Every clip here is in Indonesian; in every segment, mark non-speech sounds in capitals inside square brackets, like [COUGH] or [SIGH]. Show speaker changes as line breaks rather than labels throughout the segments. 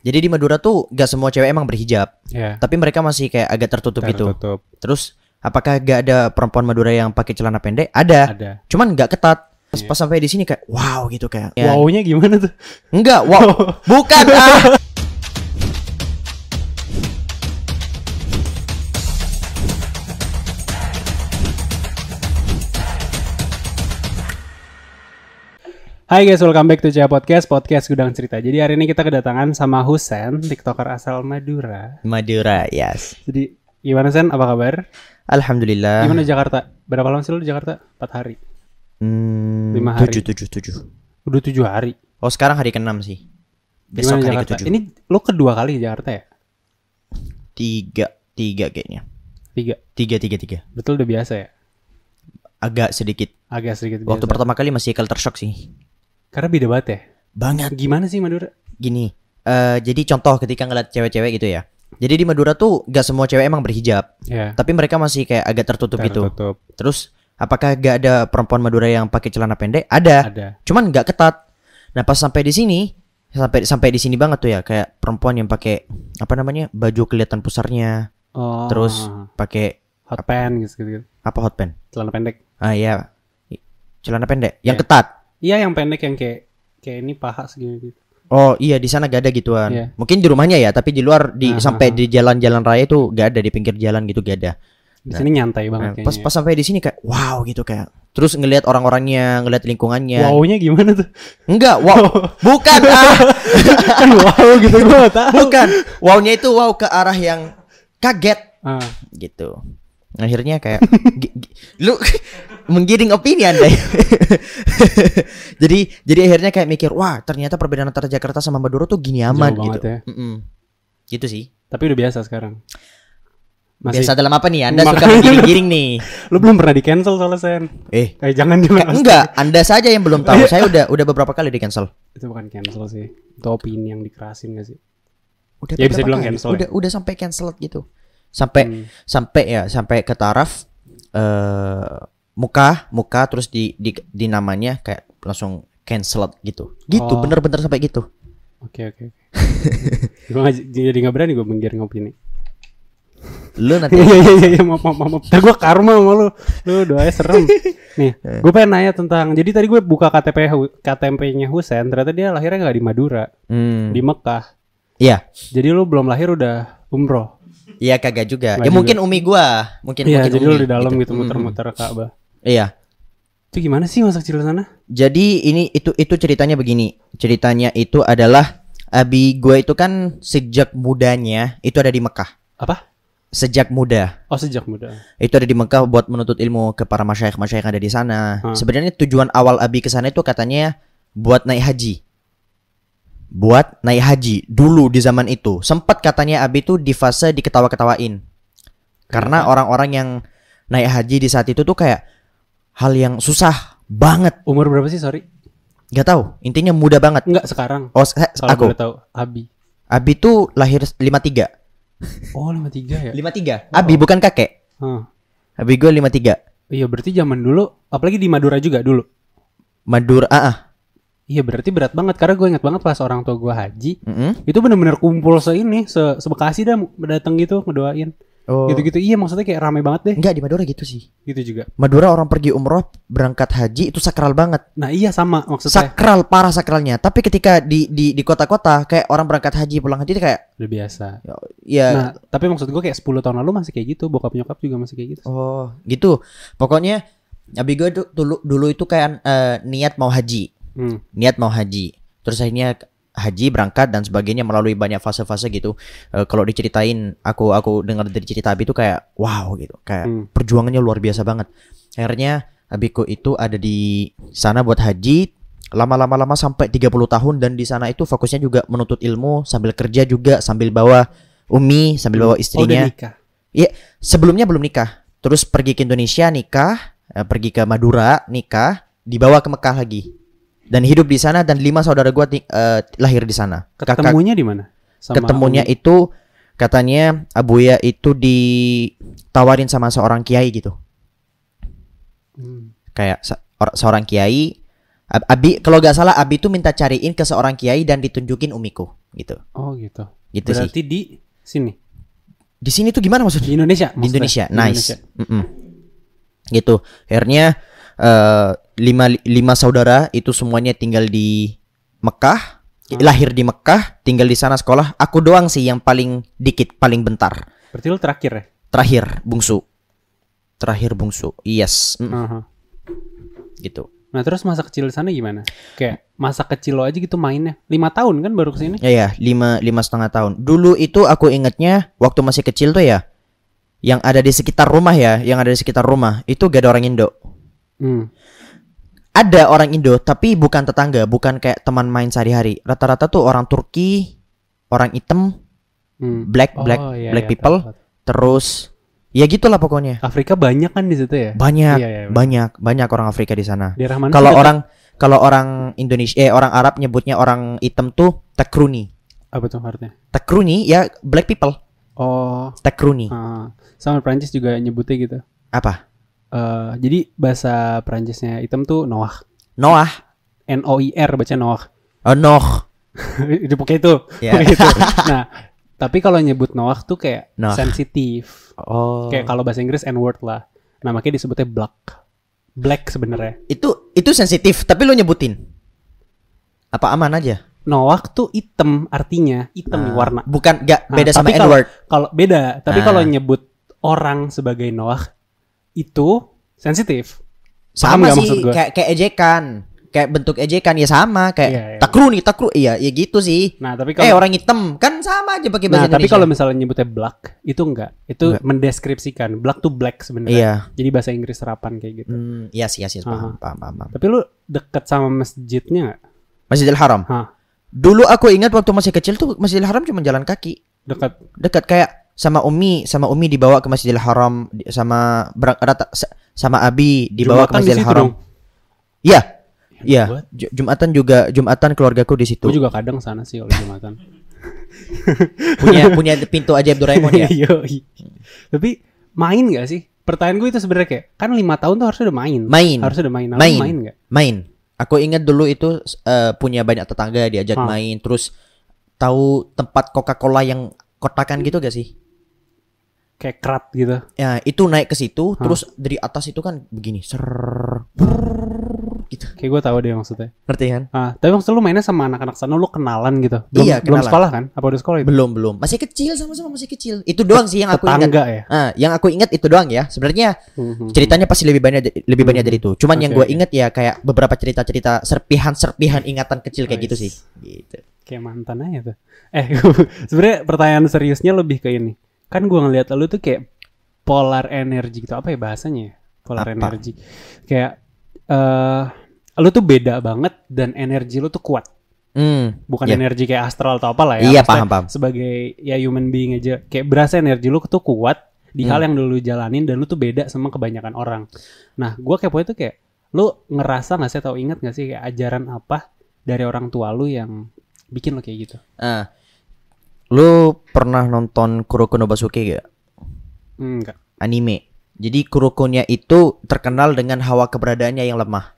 Jadi di Madura tuh gak semua cewek emang berhijab,
Ya.
tapi mereka masih kayak agak tertutup gitu.
Tertutup.
Terus apakah gak ada perempuan Madura yang pakai celana pendek? Ada,
Ada.
cuman gak ketat. Pas,
Iya.
pas sampai di sini kayak wow gitu kayak. Ya,
Wow-nya gimana tuh?
Enggak, wow. [LAUGHS] Bukan ah.
Hai guys, welcome back to Cia Podcast, podcast Gudang Cerita. Jadi hari ini kita kedatangan sama Husen, TikToker asal Madura.
Madura, yes.
Jadi gimana Sen? Apa kabar?
Alhamdulillah.
Gimana Jakarta? Berapa lama sih lu di Jakarta? 4 hari.
Hmm,
Lima hari.
tujuh, tujuh, tujuh.
Udah 7 hari.
Oh sekarang hari ke-6 sih. Besok
Gimana
hari
Jakarta?
ke-7.
Ini lu kedua kali di Jakarta ya?
Tiga, tiga kayaknya.
Tiga.
Tiga, tiga, tiga.
Betul udah biasa ya?
Agak sedikit.
Agak sedikit
Waktu
biasa.
pertama kali masih culture shock sih.
Karena beda banget ya?
Banget.
Gimana sih Madura?
Gini, eh jadi contoh ketika ngeliat cewek-cewek gitu ya. Jadi di Madura tuh gak semua cewek emang berhijab,
Ya.
tapi mereka masih kayak agak tertutup gitu.
Tertutup.
Terus apakah gak ada perempuan Madura yang pakai celana pendek? Ada,
Ada.
cuman gak ketat. Nah pas sampai di sini, sampai sampai di sini banget tuh ya, kayak perempuan yang pakai apa namanya baju kelihatan pusarnya,
Oh.
terus pakai
hot pants gitu, gitu.
apa hot pants?
Celana pendek.
Ah iya, celana pendek yang
Iya.
ketat.
Iya yang pendek yang kayak kayak ini paha segini gitu.
Oh iya di sana gak ada gituan.
Iya.
Mungkin di rumahnya ya, tapi di luar di
Ah,
sampai
ah,
di jalan-jalan raya itu gak ada di pinggir jalan gitu gak ada.
Di sini nyantai
Nah,
banget
pas
kayaknya.
pas sampai di sini kayak wow gitu kayak. Terus ngelihat orang-orangnya, ngelihat lingkungannya.
Wow-nya gimana tuh?
Enggak, wow. [LAUGHS] Bukan ah. [LAUGHS]
kan wow gitu gue gak tahu.
Bukan. Wow-nya itu wow ke arah yang kaget
Ah,
gitu. Akhirnya kayak lu [LAUGHS] menggiring opini Anda. ya. [LAUGHS] jadi jadi akhirnya kayak mikir, wah, ternyata perbedaan antara Jakarta sama Madura tuh gini aman
Jauh
gitu.
ya.
Gitu sih.
tapi udah biasa sekarang. Masih
Biasa dalam apa nih? Anda suka menggiring-giring [LAUGHS] nih.
lu belum pernah di cancel soalnya Sen.
Eh,
Eh jangan jangan.
ka- enggak, Anda saja yang belum tahu. Saya udah udah beberapa kali di cancel.
Itu bukan cancel sih. Itu opini yang dikerasin gak sih?
Udah
Ya, bisa bilang
kali.
cancel ya.
Udah udah sampai cancel gitu. Sampai
Hmm.
sampai ya sampai ke taraf eh muka muka terus di, di di namanya kayak langsung cancel gitu. Gitu,
Oh.
bener-bener sampai gitu.
Oke oke oke. [LAUGHS] gue gak, jadi gak berani gue menggiring opini.
Lu [LAUGHS] nanti
Iya iya iya iya maaf maaf maaf. maaf. Ntar gue karma sama lu. Lu doanya serem. [LAUGHS] Nih,
Eh.
gue pengen nanya tentang. Jadi tadi gue buka KTP Hu- KTP-nya Husen, ternyata dia lahirnya nggak di Madura,
Hmm.
di Mekah.
Iya.
Jadi lu belum lahir udah umroh.
Iya kagak juga.
Nggak
ya
juga.
mungkin umi gua, mungkin
Iya,
mungkin
jadi
umi
di dalam gitu,
Mm-mm.
muter-muter Ka'bah.
Iya.
Itu gimana sih masa kecil sana?
Jadi ini itu itu ceritanya begini. Ceritanya itu adalah abi gue itu kan sejak mudanya itu ada di Mekah.
Apa?
Sejak muda
Oh sejak muda.
itu ada di Mekah buat menuntut ilmu ke para masyayikh masyayikh yang ada di sana.
Hmm.
Sebenarnya tujuan awal abi ke sana itu katanya buat naik haji. Buat naik haji dulu di zaman itu. Sempat katanya abi itu di fase diketawa-ketawain. Karena orang-orang yang naik haji di saat itu tuh kayak hal yang susah banget.
Umur berapa sih sorry?
Gak tahu, intinya muda banget.
Enggak sekarang.
Oh, se-
Kalau
aku.
boleh tahu, Abi.
Abi tuh lahir 53.
Oh 53 ya?
53. Abi bukan kakek.
Hah.
Abi gue 53.
Iya berarti zaman dulu, apalagi di Madura juga dulu.
Madura, ah, ah.
Iya berarti berat banget karena gue ingat banget pas orang tua gue haji
Mm-mm.
itu bener-bener kumpul se ini se sebekasi dah datang gitu ngedoain
Oh.
gitu-gitu iya maksudnya kayak rame banget deh
Enggak di Madura gitu sih.
gitu juga
Madura orang pergi umroh berangkat haji itu sakral banget.
nah iya sama maksudnya
Sakral parah sakralnya. Tapi ketika di di di kota-kota kayak orang berangkat haji pulang haji itu kayak
udah biasa
ya
nah tapi maksud gue kayak 10 tahun lalu masih kayak gitu bokap nyokap juga masih kayak gitu
oh gitu. Pokoknya Abi gue dulu dulu itu kayak eh, niat mau haji.
Hmm.
niat mau haji. Terus akhirnya haji berangkat dan sebagainya melalui banyak fase-fase gitu. Eh, kalau diceritain aku aku dengar dari cerita Abi itu kayak wow gitu. Kayak
Hmm.
perjuangannya luar biasa banget. Akhirnya Abiku itu ada di sana buat haji lama-lama lama sampai 30 tahun dan di sana itu fokusnya juga menuntut ilmu sambil kerja juga sambil bawa umi sambil bawa
oh,
istrinya.
nikah
Iya, sebelumnya belum nikah. Terus pergi ke Indonesia nikah, eh, pergi ke Madura nikah, dibawa ke Mekah lagi. Dan hidup di sana dan lima saudara gua eh, lahir di sana.
Ketemunya di mana
ketemunya
Umi?
itu katanya Abuya itu ditawarin sama seorang kiai gitu.
Hmm.
Kayak se- or- seorang kiai Ab- Abi kalau gak salah Abi tuh minta cariin ke seorang kiai dan ditunjukin umiku gitu.
Oh gitu.
Gitu sih.
Berarti di sini
Di sini tuh gimana
di
maksudnya?
Indonesia.
Di? Indonesia.
Di
nice.
Indonesia.
Mm-mm. Gitu. Akhirnya eh, lima lima saudara itu semuanya tinggal di Mekah. Lahir di Mekah, tinggal di sana sekolah. Aku doang sih yang paling dikit, paling bentar.
Berarti lu terakhir ya?
Terakhir bungsu. Terakhir bungsu. Yes. Mm,
Aha.
gitu.
Nah terus masa kecil di sana gimana? Kayak masa kecil lo aja gitu mainnya. Lima tahun kan baru ke sini?
Ya ya, lima lima setengah tahun. Dulu itu aku ingetnya waktu masih kecil tuh ya, yang ada di sekitar rumah ya, yang ada di sekitar rumah itu gak ada orang Indo.
Hmm.
Ada orang Indo tapi bukan tetangga, bukan kayak teman main sehari-hari. Rata-rata tuh orang Turki, orang hitam,
Hmm.
black
Oh,
black
iya,
black
iya,
people, terus ya gitulah pokoknya.
Afrika banyak kan di situ ya?
Banyak,
Iya, iya,
banyak, banyak orang Afrika di sana. Kalau orang kalau orang Indonesia eh orang Arab nyebutnya orang hitam tuh takruni.
apa tuh artinya?
Takruni ya black people.
Oh,
Takruni.
ah. sama Prancis juga nyebutnya gitu.
Apa?
Eh, jadi bahasa Prancisnya hitam tuh Noah.
Noah.
N O I R baca Noah.
Oh, Noh. [LAUGHS]
itu pakai itu. Itu. [LAUGHS] Nah, tapi kalau nyebut Noah tuh kayak
Noah.
sensitif.
Oh.
Kayak kalau bahasa Inggris N word lah. Nah, makanya disebutnya black. Black sebenarnya.
itu itu sensitif, tapi lo nyebutin. Apa aman aja?
Noah tuh hitam artinya, hitam nih
Ah,
warna.
Bukan gak
Nah,
beda sama
tapi kalau-
N-word.
Kalau beda, tapi
Ah.
kalau nyebut orang sebagai Noah itu sensitif. Paham
Sama sih
maksud gua?
kayak kayak ejekan. Kayak bentuk ejekan ya sama kayak
Iya, iya.
takruni, takru. Iya, ya gitu sih.
Nah, tapi
Eh
kalau
orang hitam kan sama aja pakai
Nah,
bahasa
tapi
Indonesia.
kalau misalnya nyebutnya black, itu enggak. Itu
Enggak.
mendeskripsikan. Black tuh black sebenarnya.
Iya.
Jadi bahasa Inggris serapan kayak gitu.
Hmm, iya sih, iya sih, paham,
Aha.
paham, paham, paham.
Tapi lu deket sama masjidnya nggak?
Masjidil Haram.
Hah,
Dulu aku ingat waktu masih kecil tuh Masjidil Haram cuma jalan kaki.
dekat.
Dekat kayak sama Umi, sama Umi dibawa ke Masjidil Haram, sama berang, rata, sa- sama Abi dibawa ke
Jumatan di
Masjidil Haram. Iya,
Hebat
iya. Jumatan juga Jumatan keluargaku di situ.
Gue juga kadang sana sih kalau Jumatan. [LAUGHS]
punya punya pintu ajaib Doraemon ya. [LAUGHS]
Tapi main gak sih? Pertanyaan gue itu sebenarnya kayak kan lima tahun tuh harusnya udah main.
Main.
Harusnya udah main.
Main.
main gak?
Main. Aku ingat dulu itu eh, punya banyak tetangga diajak
Hah.
main, terus tahu tempat Coca-Cola yang kotakan gitu gak sih?
Kayak kerat gitu.
Ya, itu naik ke situ,
Hah.
terus dari atas itu kan begini, ser gitu.
Kayak gue tahu deh maksudnya.
Ngerti kan?
Ah, tapi maksud lu mainnya sama anak-anak sana lu kenalan gitu. Belum,
Iya,
belum
kenalan.
sekolah kan? Apa udah sekolah itu?
Belum, belum. Masih kecil sama-sama masih kecil. Itu doang sih yang aku ingat.
Tetangga ya.
Ah, yang aku ingat itu doang ya. Sebenarnya
Mhm.
ceritanya pasti lebih banyak lebih banyak dari itu. Cuman yang
Oke,
gue
oke.
ingat ya kayak beberapa cerita-cerita serpihan-serpihan ingatan kecil kayak gitu
Nice.
sih. Gitu.
kayak mantan aja tuh. Eh, [LAUGHS] sebenarnya pertanyaan seriusnya lebih ke ini. Kan gua ngeliat lu tuh kayak polar energi gitu. Apa ya bahasanya ya? Polar
Apa?
energi. Kayak eh lu tuh beda banget dan energi lu tuh kuat.
Hmm.
Bukan
Iya.
energi kayak astral atau apalah ya.
Iya, paham, paham.
Sebagai ya human being aja. Kayak berasa energi lu tuh kuat di
Hmm.
hal yang dulu lu jalanin dan lu tuh beda sama kebanyakan orang. Nah, gua kepo itu kayak lu ngerasa nggak sih atau ingat nggak sih kayak ajaran apa dari orang tua lu yang bikin lu kayak gitu?
Ah. Lu pernah nonton Kuroko no Basuke gak?
Enggak.
Anime. Jadi Kurokonya itu terkenal dengan hawa keberadaannya yang lemah.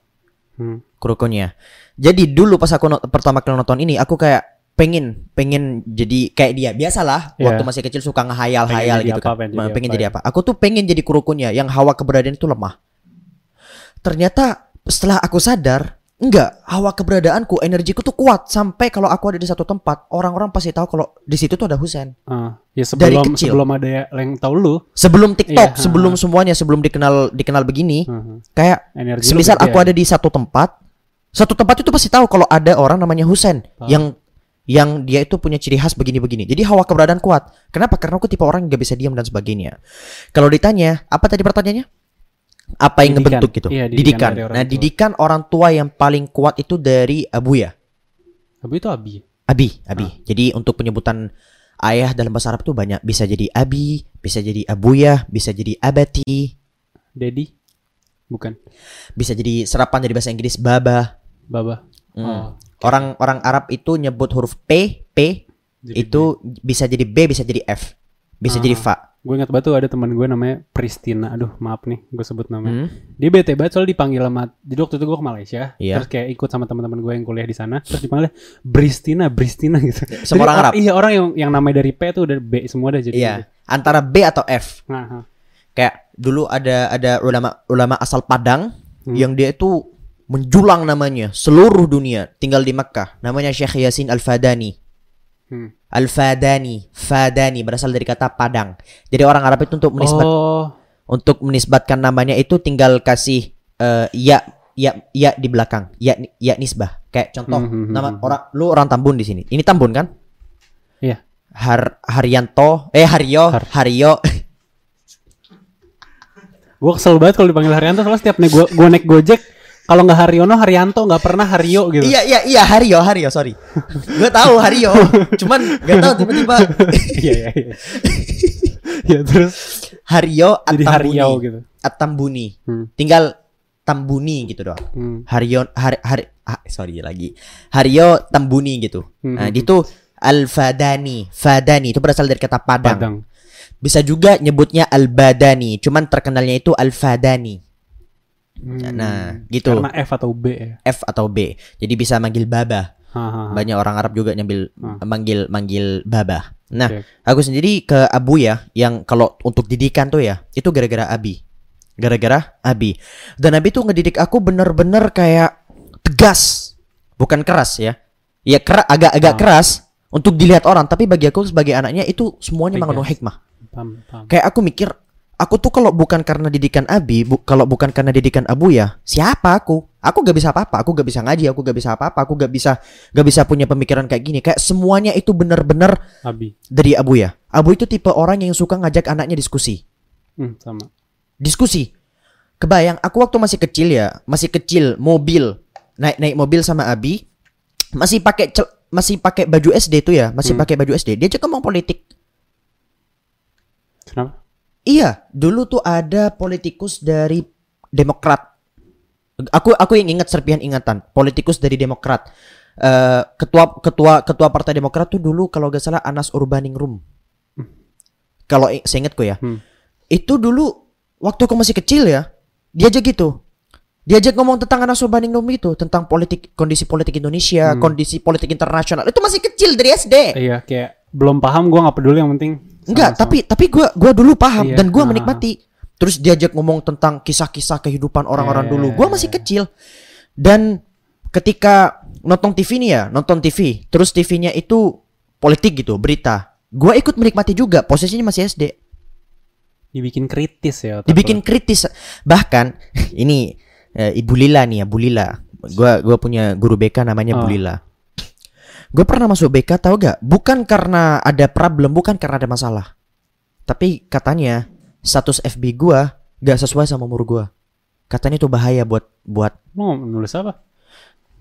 Hmm.
Kurokonya. Jadi dulu pas aku no- pertama kali nonton ini aku kayak pengen pengen jadi kayak dia biasalah
Iya.
waktu masih kecil suka ngehayal-hayal gitu
apa,
kan
pengen jadi
pengen
apa,
jadi
ya.
apa aku tuh pengen jadi kurokonya yang hawa keberadaan itu lemah ternyata setelah aku sadar enggak hawa keberadaanku energiku tuh kuat sampai kalau aku ada di satu tempat orang-orang pasti tahu kalau di situ tuh ada Husen
Ah, ya
Dari
sebelum
kecil.
sebelum ada yang tahu lu,
sebelum TikTok
Iya,
sebelum semuanya sebelum dikenal dikenal begini
hmm,
kayak
energi
Semisal aku
ya.
ada di satu tempat, satu tempat itu pasti tahu kalau ada orang namanya Husen
Paham.
yang yang dia itu punya ciri khas begini-begini. Jadi hawa keberadaan kuat. Kenapa? Karena aku tipe orang yang gak bisa diam dan sebagainya. Kalau ditanya, apa tadi pertanyaannya? Apa yang
Didikan.
ngebentuk gitu?
Iya, didikan
didikan. Nah,
tua.
didikan orang tua yang paling kuat itu dari Abuya.
Tapi itu abi.
Abi, Abi.
Ah.
Jadi untuk penyebutan ayah dalam bahasa Arab tuh banyak. Bisa jadi Abi, bisa jadi Abuya, bisa jadi Abati,
Daddy? Bukan.
bisa jadi serapan dari bahasa Inggris Baba.
Baba.
Hmm.
Oh,
Orang orang Arab itu nyebut huruf P, P
jadi
itu bisa jadi B, bisa jadi F, bisa
Ah.
jadi fa.
Gue ingat banget tuh ada teman gue namanya Pristina aduh maaf nih gue sebut namanya
Hmm.
dia bete banget soalnya dipanggil sama jadi waktu itu gue ke Malaysia
Iya.
terus kayak ikut sama teman-teman gue yang kuliah di sana terus dipanggil Bristina Bristina gitu
Semua orang
Jadi,
Arab.
iya orang yang yang namanya dari P tuh udah B semua udah jadi
Iya, antara B atau F.
Nah, nah.
Kayak dulu ada ada ulama ulama asal Padang
Hmm.
yang dia itu menjulang namanya seluruh dunia, tinggal di Mekah. Namanya Syekh Yasin Al-Fadani.
Hmm.
Al-Fadani, Fadani berasal dari kata Padang. Jadi orang Arab itu untuk menisbat
oh
untuk menisbatkan namanya itu tinggal kasih eh, ya ya ya di belakang, ya ya nisbah. Kayak contoh
Hmm, hmm, hmm,
nama
hmm.
orang lu orang Tambun di sini. Ini Tambun kan?
Iya.
Har Haryanto, eh Haryo,
Har-
Haryo.
gue kesel banget kalau dipanggil Haryanto soalnya setiap naik gue naik Gojek kalau nggak Haryono Haryanto nggak pernah Haryo gitu
Iya iya iya Haryo Haryo sorry. gue tahu Haryo, cuman gak tahu tiba-tiba [LAUGHS]
iya iya iya ya terus
Haryo
jadi
Atambuni.
Haryao gitu
Atambuni.
Hmm.
Tinggal Tambuni gitu doang.
Hmm.
Haryo Har, Har ah, sorry lagi. Haryo Tambuni gitu.
Hmm.
Nah, itu Al-Fadani. Fadani itu berasal dari kata Padang.
Padang
Bisa juga nyebutnya Al-Badani, cuman terkenalnya itu Al-Fadani.
Hmm.
Nah, gitu.
karena F atau B ya
F atau B. Jadi bisa manggil Baba.
Hahaha.
Banyak orang Arab juga nyambil manggil manggil Baba. Nah,
Oke.
aku sendiri ke Abu ya, yang kalau untuk didikan tuh ya, itu gara-gara Abi. Gara-gara Abi. Dan Abi tuh ngedidik aku bener-bener kayak tegas, bukan keras ya. Ya kera- agak-agak
Ah.
keras untuk dilihat orang, tapi bagi aku sebagai anaknya itu semuanya mengandung hikmah.
paham paham
Kayak aku mikir, aku tuh kalau bukan karena didikan Abi, bu- kalau bukan karena didikan Abu ya, siapa aku? Aku gak bisa apa-apa, aku gak bisa ngaji, aku gak bisa apa-apa, aku gak bisa gak bisa punya pemikiran kayak gini. Kayak semuanya itu bener-bener
Abi
dari Abu ya. Abu itu tipe orang yang suka ngajak anaknya diskusi.
hmm, sama
Diskusi. Kebayang, aku waktu masih kecil ya, masih kecil, mobil, naik naik mobil sama Abi, masih pakai masih pakai baju SD tuh ya, masih
Hmm.
pakai baju SD. Dia juga ngomong politik.
kenapa
Iya, dulu tuh ada politikus dari Demokrat. Aku aku yang ingat serpihan ingatan, politikus dari Demokrat. Eh, ketua ketua ketua Partai Demokrat tuh dulu kalau gak salah Anas Urbaningrum. Kalau i- seingatku ya.
Hmm.
Itu dulu waktu aku masih kecil ya, dia aja gitu. Diajak ngomong tentang Anas Urbaningrum itu, tentang politik kondisi politik Indonesia,
Hmm.
kondisi politik internasional. Itu masih kecil dari SD.
iya kayak belum paham gue nggak peduli yang penting
Enggak, tapi tapi gua gua dulu paham
Iya,
dan gua
ah.
menikmati. Terus diajak ngomong tentang kisah-kisah kehidupan orang-orang
Iya,
dulu. Gua
iya,
masih kecil. Dan ketika nonton TV nih ya, nonton TV, terus TV-nya itu politik gitu, berita. Gua ikut menikmati juga, posisinya masih SD.
dibikin kritis ya otak
Dibikin
lo.
kritis. Bahkan [LAUGHS] ini eh, Ibu Lila nih ya, Bu Lila. Gua gua punya guru BK namanya Bu
Oh.
Lila. Gue pernah masuk BK tau gak? Bukan karena ada problem, bukan karena ada masalah. Tapi katanya status FB gua gak sesuai sama umur gua. Katanya itu bahaya buat buat
mau nulis apa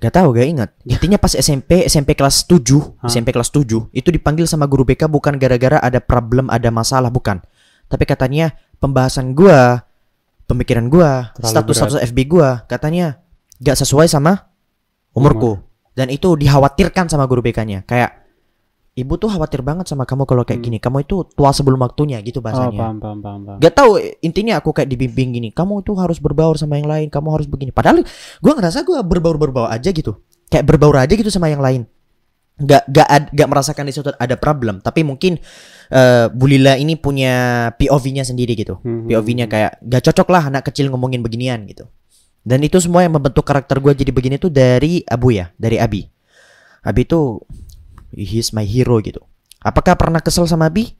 gak tahu gak ingat. Intinya pas SMP SMP kelas 7,
Hah?
SMP kelas 7 itu dipanggil sama guru BK bukan gara-gara ada problem, ada masalah, bukan. Tapi katanya pembahasan gua, pemikiran gua,
Terlalu
status-status FB gua katanya gak sesuai sama umurku. Dan itu dikhawatirkan sama guru BK-nya. Kayak ibu tuh khawatir banget sama kamu kalau kayak
Hmm.
gini. Kamu itu tua sebelum waktunya gitu
oh
bahasanya.
paham paham paham paham
Gak tahu intinya aku kayak dibimbing gini. Kamu itu harus berbaur sama yang lain. Kamu harus begini. Padahal gue ngerasa gue berbaur berbaur aja gitu. Kayak berbaur aja gitu sama yang lain. Gak gak ad- gak merasakan di situ ada problem. Tapi mungkin eh Bu Lila ini punya POV-nya sendiri gitu.
Hmm,
POV-nya kayak gak cocok lah anak kecil ngomongin beginian gitu. Dan itu semua yang membentuk karakter gue jadi begini tuh dari Abu ya, dari Abi. Abi tuh he's my hero gitu. Apakah pernah kesel sama Abi?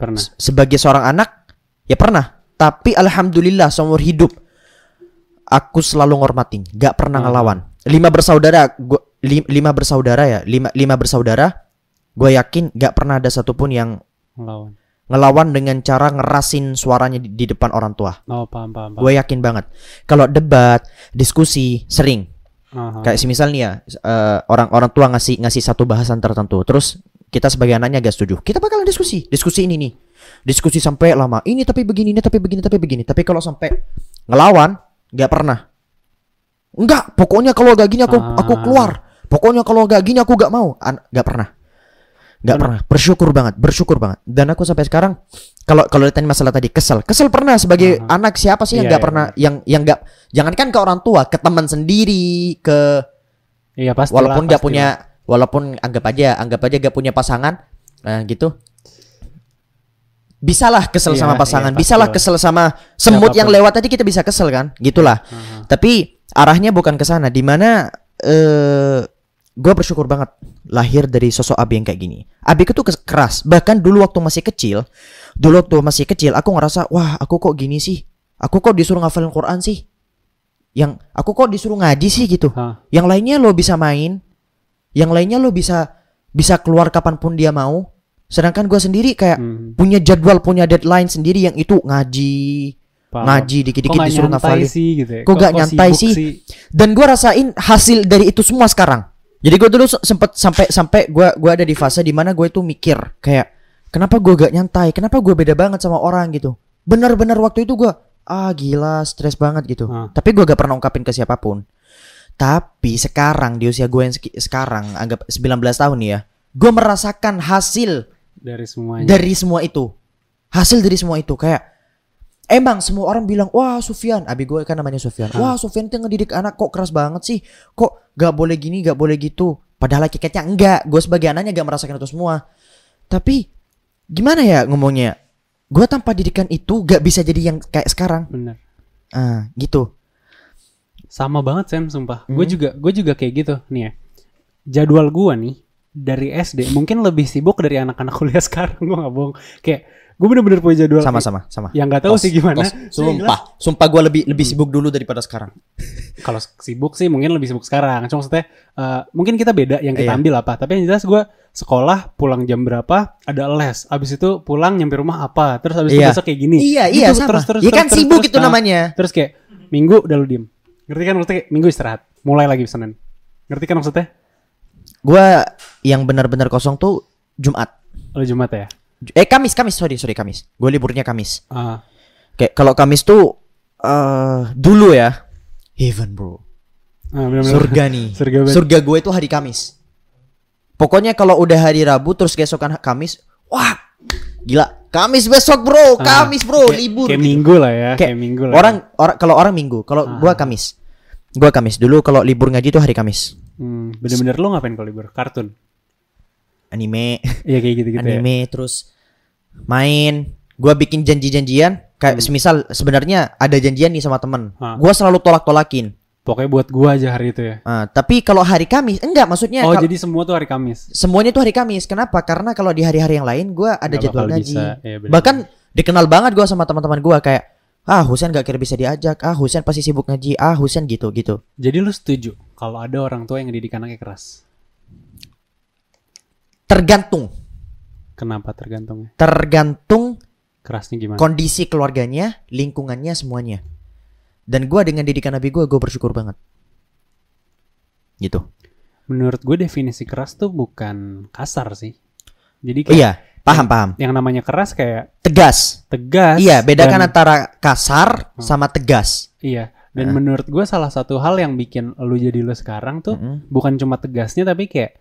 pernah
sebagai seorang anak ya pernah tapi alhamdulillah seumur hidup aku selalu ngormatin gak pernah
Ah.
ngelawan lima bersaudara gua li- lima bersaudara ya lima lima bersaudara gue yakin gak pernah ada satupun yang
ngelawan
ngelawan dengan cara ngerasin suaranya di, di depan orang tua.
Oh paham paham paham.
Gue yakin banget. Kalau debat diskusi sering.
Aha.
kayak semisal nih ya eh, orang orang tua ngasih ngasih satu bahasan tertentu terus kita sebagai anaknya gak setuju kita bakalan diskusi. Diskusi ini nih. Diskusi sampai lama ini tapi begini ini tapi begini tapi begini. Tapi kalau sampai ngelawan nggak pernah. Enggak pokoknya kalau gak gini aku aku
Ah.
keluar. Pokoknya kalau gak gini aku gak mau. An- nggak pernah nggak pernah. bersyukur banget bersyukur banget. Dan aku sampai sekarang kalau kalau ditanya masalah tadi kesel. Kesel pernah sebagai
Aha.
anak siapa sih yang
Iya,
nggak
iya,
pernah yang yang nggak jangankan ke orang tua ke teman sendiri ke
Iya pasti.
walaupun nggak punya walaupun anggap aja anggap aja gak punya pasangan nah gitu. Bisalah kesel
Iya,
sama
iya,
pasangan
pasti
bisalah
lah.
kesel sama semut yang lewat tadi kita bisa kesel kan gitulah tapi arahnya bukan ke sana di mana eh gue bersyukur banget lahir dari sosok Abi yang kayak gini. Abi itu keras. Bahkan dulu waktu masih kecil dulu waktu masih kecil aku ngerasa wah aku kok gini sih? Aku kok disuruh ngafalin Quran sih? Yang aku kok disuruh ngaji sih? Gitu.
Hah.
yang lainnya lo bisa main. Yang lainnya lo bisa bisa keluar kapan pun dia mau. Sedangkan gue sendiri kayak
Hmm,
punya jadwal punya deadline sendiri yang itu ngaji
paham.
ngaji
Kok
dikit-dikit disuruh ngafalin.
sih gitu ya?
Kok nggak nyantai
sibuk
sih? dan gue rasain hasil dari itu semua sekarang jadi gue dulu se- sempet sampai sampai gue gua ada di fase di mana gue itu mikir kayak kenapa gue gak nyantai? Kenapa gue beda banget sama orang gitu? Benar-benar waktu itu gue ah gila stres banget gitu.
Ah.
tapi gue gak pernah ungkapin ke siapa pun. Tapi sekarang di usia gue yang sekarang anggap 19 tahun nih ya gue merasakan hasil
dari semuanya.
dari semua itu. Hasil dari semua itu kayak emang semua orang bilang wah Sufyan abi gue kan namanya Sufyan wah Sufyan itu ngedidik anak kok keras banget sih kok gak boleh gini gak boleh gitu padahal hakikatnya enggak gue sebagai anaknya gak merasakan itu semua tapi gimana ya ngomongnya gue tanpa didikan itu gak bisa jadi yang kayak sekarang
Bener.
ah gitu
Sama banget Sam, sumpah. Gue
Hmm.
juga gue juga kayak gitu nih ya. Jadwal gue nih dari SD mungkin lebih sibuk dari anak-anak kuliah [LAUGHS] sekarang. Gue nggak bohong. Kayak gue bener-bener punya jadwal.
sama-sama sama
Yang nggak tahu
Kos,
sih gimana.
kos. Sumpah sumpah gue lebih lebih sibuk dulu daripada sekarang [LAUGHS]
Kalau sibuk sih mungkin lebih sibuk sekarang. Cuma maksudnya eh, mungkin kita beda yang kita
Iya.
ambil apa. Tapi yang jelas gue sekolah pulang jam berapa ada les. Abis itu pulang nyampe rumah apa. Terus abis itu
Iya.
besok kayak gini.
iya
Gitu,
iya sama
terus, terus,
ya
terus,
kan
terus,
sibuk
terus.
itu
Nah,
namanya
Terus kayak minggu udah lu diem. Ngerti kan maksudnya minggu istirahat. Mulai lagi Senin. Ngerti kan maksudnya?
gue yang benar-benar kosong tuh Jumat
Lo Jumat ya?
Eh Kamis, Kamis, sorry, sorry Kamis. Gue liburnya Kamis.
Ah,
Kayak kalau Kamis tuh eh dulu ya, heaven bro,
bener-bener.
surga nih. [LAUGHS]
Surga
surga gue itu hari Kamis. Pokoknya kalau udah hari Rabu terus keesokan Kamis, wah, gila. Kamis besok bro,
Ah,
Kamis bro,
kayak-
libur.
Kayak
gitu.
minggu lah ya. Kayak,
Kayak
minggu lah.
Orang, orang kalau orang Minggu, kalau
Ah.
gua Kamis. Gua Kamis dulu kalau libur ngaji tuh hari Kamis.
Hmm, bener-bener lo ngapain kalau libur? Kartun.
Anime,
Iya kayak gitu-gitu ya.
anime terus main. Gua bikin janji-janjian kayak semisal sebenarnya ada janjian nih sama temen. Gua selalu tolak-tolakin.
Pokoknya buat gua aja hari itu ya.
Ah, tapi kalau hari Kamis enggak maksudnya
oh, jadi semua tuh hari Kamis.
semuanya tuh hari Kamis. Kenapa? Karena kalau di hari-hari yang lain gua ada jadwal ngaji
bener.
bahkan dikenal banget gua sama teman-teman gua kayak ah Husen gak kira bisa diajak. Ah Husen pasti sibuk ngaji. Ah Husen gitu gitu
Jadi lu setuju kalau ada orang tua yang ngedidik anaknya keras?
Tergantung
Kenapa tergantungnya?
tergantung
Kerasnya gimana?
kondisi keluarganya lingkungannya semuanya dan gua dengan didikan nabi gua gua bersyukur banget gitu
Menurut gue definisi keras tuh bukan kasar sih. Jadi kayak
iya paham paham
yang namanya keras kayak
tegas
tegas.
iya bedakan
dan-
antara kasar sama tegas
Iya. Dan
Nah.
menurut gue salah satu hal yang bikin lu jadi lu sekarang tuh
Mm-mm.
bukan cuma tegasnya tapi kayak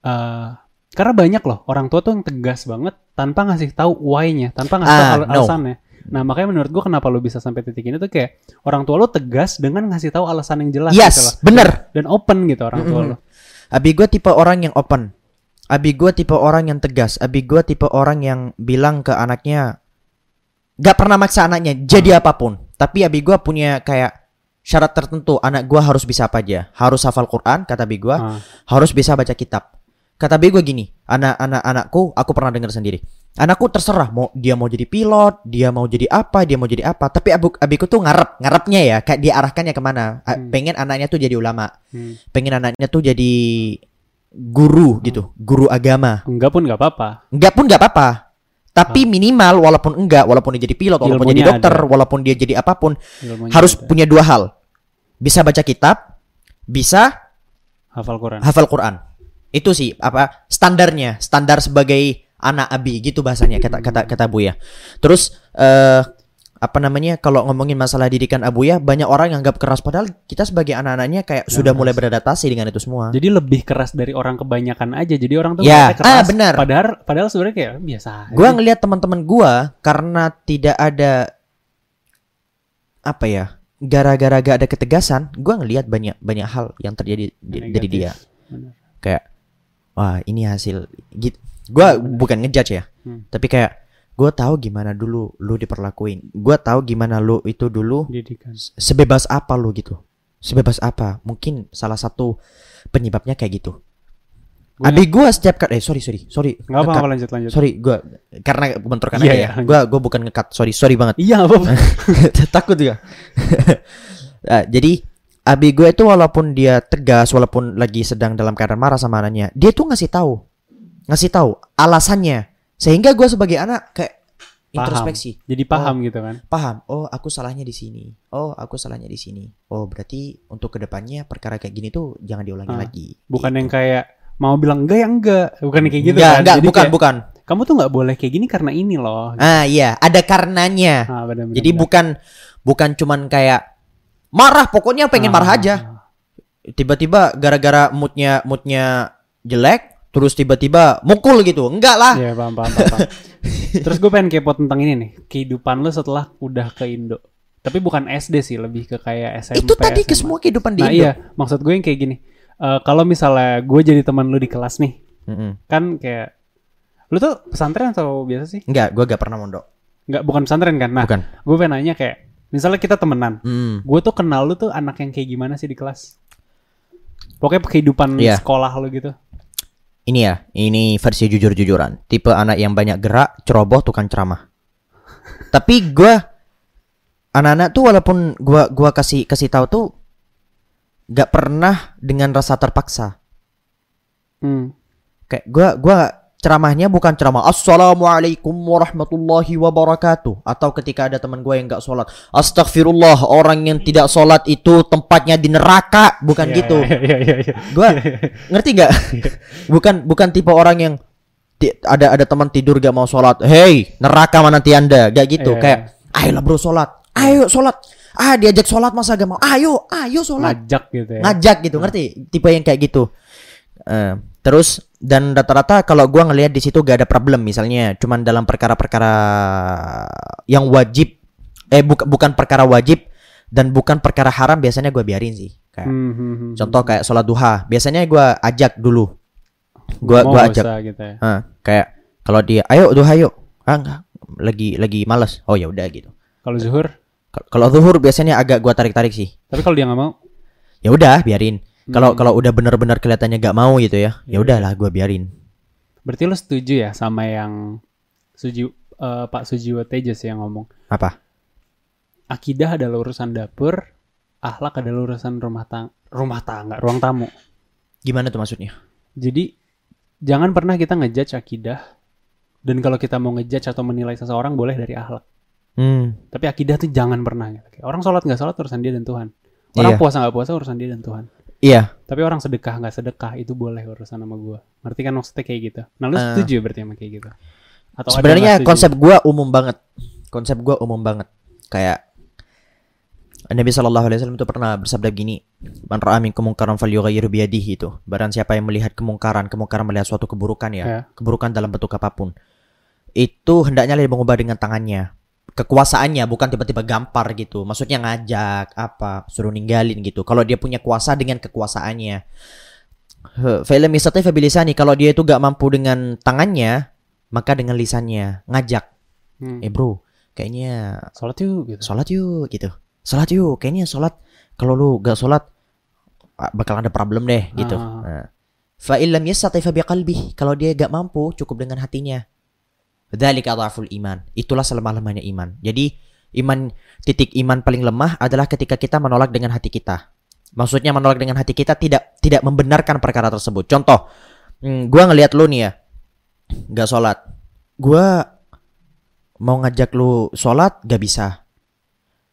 eh karena banyak loh orang tua tuh yang tegas banget tanpa ngasih tahu why-nya, tanpa ngasih tahu
Ah,
al-
no.
alasannya. Nah makanya menurut gue kenapa lu bisa sampai titik ini tuh kayak orang tua lu tegas dengan ngasih tahu alasan yang jelas gitu loh.
yes bener
dan open gitu orang tua
Mm-mm.
lu.
Abi gue tipe orang yang open. Abi gue tipe orang yang tegas. Abi gue tipe orang yang bilang ke anaknya, gak pernah maksa anaknya jadi apa pun. Tapi abi gue punya kayak syarat tertentu. Anak gue harus bisa apa aja. Harus hafal Quran, kata abi gue.
Ah,
Harus bisa baca kitab. Kata abi gue gini, anak-anak anakku, aku pernah dengar sendiri. Anakku terserah mau dia mau jadi pilot, dia mau jadi apa, dia mau jadi apa. Tapi abu, abiku tuh ngarep, ngarepnya ya, kayak diarahkannya ke mana.
Hmm.
Pengen anaknya tuh jadi ulama
hmm.
pengen anaknya tuh jadi guru gitu, guru agama.
Enggak pun nggak apa-apa.
Enggak pun nggak apa-apa. Tapi minimal walaupun enggak, walaupun dia jadi pilot, walaupun
Ilmunya
jadi dokter,
ada.
walaupun dia jadi apa pun,
Ilmunya
harus
ada.
punya dua hal. Bisa baca kitab, bisa
hafal Quran.
hafal Quran. Itu sih apa standarnya, standar sebagai anak abi gitu bahasanya kata kata kata Bu ya. Terus eh apa namanya kalau ngomongin masalah didikan Abuya banyak orang yang anggap keras padahal kita sebagai anak-anaknya kayak
Nggak
sudah mulai beradaptasi dengan itu semua.
Jadi lebih keras dari orang kebanyakan aja. Jadi orang tuh
Ya,
ngeliatnya keras.
ah, benar.
Padahal padahal sebenarnya kayak biasa.
Gua ngelihat teman-teman gua karena tidak ada apa ya gara-gara gak ada ketegasan, gua ngelihat banyak banyak hal yang terjadi di- dari dia.
Benar.
Kayak wah ini hasil gitu. Gua bukan ngejudge ya,
Hmm.
tapi kayak gua tahu gimana dulu lu diperlakuin. Gua tahu gimana lu itu dulu
Pendidikan.
sebebas apa lu gitu sebebas apa mungkin salah satu penyebabnya kayak gitu
Gua-
Abi gua setiap kali eh sorry sorry sorry
Enggak apa-apa lanjut lanjut.
sorry gua karena bentrokan
Iya,
aja
iya,
ya gua gua bukan ngekat sorry sorry banget
Iya, apa apa. [LAUGHS]
takut juga [LAUGHS] Nah, jadi Abi gue itu walaupun dia tegas walaupun lagi sedang dalam keadaan marah sama anaknya dia tuh ngasih tahu ngasih tahu alasannya sehingga gua sebagai anak kayak
Paham.
introspeksi
Jadi paham gitu kan.
paham oh aku salahnya di sini oh aku salahnya di sini oh berarti untuk ke depannya perkara kayak gini tuh jangan diulangi
Ah,
lagi
Bukan
Gitu.
yang kayak mau bilang enggak ya enggak. Bukan yang kayak gitu
Enggak,
kan.
enggak,
Jadi
bukan
kayak,
bukan
Kamu tuh nggak boleh kayak gini karena ini loh.
ah iya ada karenanya
Ah, benar, benar,
jadi bukan bukan cuman kayak marah pokoknya pengen marah
Ah,
aja tiba-tiba gara-gara moodnya moodnya jelek terus tiba-tiba mukul gitu enggak lah
Iya, paham, paham, paham. paham. [LAUGHS] Terus gue pengen kepo tentang ini nih, kehidupan lu setelah udah ke Indo. Tapi bukan SD sih, lebih ke kayak SMP.
itu tadi ke
SMA.
semua kehidupan di
Nah
Indo
iya, maksud gue yang kayak gini. Eh, kalau misalnya gue jadi teman lu di kelas nih,
Mm-mm.
kan kayak lu tuh pesantren atau biasa sih?
enggak gua gak pernah mondok
Nggak, bukan pesantren kan? Nah,
bukan
gue pengen nanya kayak, misalnya kita temenan,
Mm.
gue tuh kenal lu tuh anak yang kayak gimana sih di kelas? Pokoknya kehidupan
Iya.
sekolah lu gitu.
ini ya ini versi jujur-jujuran tipe anak yang banyak gerak ceroboh tukang ceramah [LAUGHS] tapi gua anak-anak tuh walaupun gua gua kasih kasih tahu tuh gak pernah dengan rasa terpaksa
Hmm.
kayak gua gua ceramahnya bukan ceramah assalamualaikum warahmatullahi wabarakatuh. Atau ketika ada teman gua yang gak sholat astagfirullah orang yang tidak sholat itu tempatnya di neraka. Bukan
Iya,
gitu.
iya, iya, iya.
gua ngerti nggak? [LAUGHS] Bukan bukan tipe orang yang ada ada teman tidur gak mau sholat hey neraka mana nanti anda? Gak gitu.
Iya,
kayak ayolah bro sholat ayo sholat. Ah diajak sholat masa gak mau ayo ayo sholat.
Ngajak gitu ya.
ngajak gitu ngerti? Tipe yang kayak gitu. Eh, terus dan rata-rata kalau gua ngelihat di situ gak ada problem misalnya cuman dalam perkara-perkara yang wajib eh bukan bukan perkara wajib dan bukan perkara haram biasanya gua biarin sih kayak
Hmm, hmm, hmm.
Contoh kayak sholat duha, biasanya gua ajak dulu. Gua
Mau
gua ajak.
gitu ya.
Kayak kalau dia, ayo duha yuk. Ah enggak, lagi lagi malas. Oh ya udah gitu.
Kalau zuhur,
Kal- Kalau zuhur biasanya agak gua tarik-tarik sih.
tapi kalau dia nggak mau,
Ya udah, biarin. Kalau
Hmm.
kalau udah benar-benar kelihatannya gak mau gitu ya, ya
Iya.
udahlah gua biarin.
berarti lu setuju ya sama yang Suji eh, Pak Sujiwo Tejas yang ngomong
Apa?
akidah adalah urusan dapur, akhlak adalah urusan rumah tang rumah tangga, ruang tamu.
Gimana tuh maksudnya?
Jadi jangan pernah kita ngejudge akidah dan kalau kita mau ngejudge atau menilai seseorang boleh dari akhlak.
Hmm,
Tapi akidah tuh jangan pernah gitu. Orang sholat nggak sholat urusan dia dan Tuhan. Orang
Iya.
puasa nggak puasa urusan dia dan Tuhan.
Iya.
Tapi orang sedekah nggak sedekah itu boleh urusan sama gua. Ngerti kan maksudnya kayak gitu. Nah lu
Eh.
setuju berarti sama kayak gitu? Atau
Sebenarnya konsep gua umum banget. Konsep gua umum banget. Kayak Nabi Shallallahu Alaihi Wasallam itu pernah bersabda gini, "Man ra'a minkum munkaran falyughayyirhu biyadihi" itu. Barang siapa yang melihat kemungkaran, kemungkaran melihat suatu keburukan ya,
Ya.
keburukan dalam bentuk apa pun, itu hendaknya dia mengubah dengan tangannya. Kekuasaannya bukan tiba-tiba gampar gitu. Maksudnya ngajak apa, suruh ninggalin gitu. Kalau dia punya kuasa dengan kekuasaannya. Film yastati fa bilisani kalau dia itu gak mampu dengan tangannya, maka dengan lisannya ngajak.
Hmm.
Eh bro, kayaknya
Sholat yuk gitu.
sholat yuk gitu. Sholat yuk, kayaknya sholat kalau lu gak sholat bakal ada problem deh gitu.
Ah.
Nah. Fa illam yastati fa biqalbi. Kalau dia gak mampu cukup dengan hatinya. Dzalika dhaful iman. Itulah selemah-lemahnya iman. Jadi iman titik iman paling lemah adalah ketika kita menolak dengan hati kita. Maksudnya menolak dengan hati kita tidak tidak membenarkan perkara tersebut. Contoh, hmm, gua ngelihat lu nih ya, nggak sholat. Gua mau ngajak lu sholat gak bisa.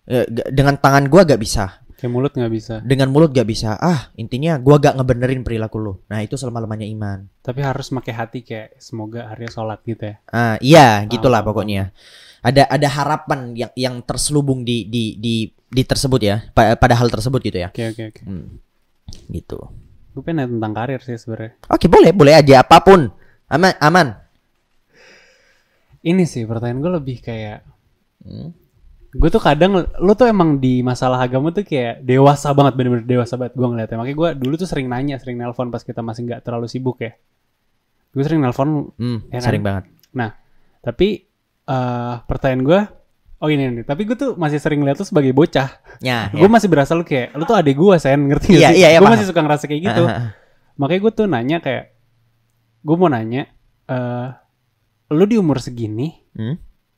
Eh, ga- dengan tangan gua gak bisa.
Kayak mulut nggak bisa.
Dengan mulut gak bisa. Ah, intinya gua gak ngebenerin perilaku lu. Nah, itu selama-lamanya iman.
Tapi harus pakai hati kayak semoga hari sholat gitu ya.
Ah, iya, gitulah
paham,
pokoknya. Ada ada harapan yang yang terselubung di di di di tersebut ya, pa- pada hal tersebut gitu ya.
Oke oke oke.
Hmm. Gitu.
Gue pengen tentang karir sih sebenarnya.
Oke, boleh, boleh aja apa pun. Aman, aman.
Ini sih pertanyaan gue lebih kayak
Hmm.
Gue tuh kadang lu tuh emang di masalah agama tuh kayak dewasa banget bener-bener dewasa banget gue ngeliatnya. Makanya gue dulu tuh sering nanya sering nelpon pas kita masih nggak terlalu sibuk ya. Gue sering nelpon
Hmm,
Ya kan?
sering banget.
tapi eh pertanyaan gue oh ini nih tapi gue tuh masih sering lihat lu sebagai bocah.
Ya, [LAUGHS]
gue masih berasa lu kayak lu tuh adik gue sen ngerti gak
Iya,
sih?
iya, iya,
gue masih suka ngerasa kayak gitu. Makanya gue tuh nanya kayak gue mau nanya eh lu di umur segini
Hmm?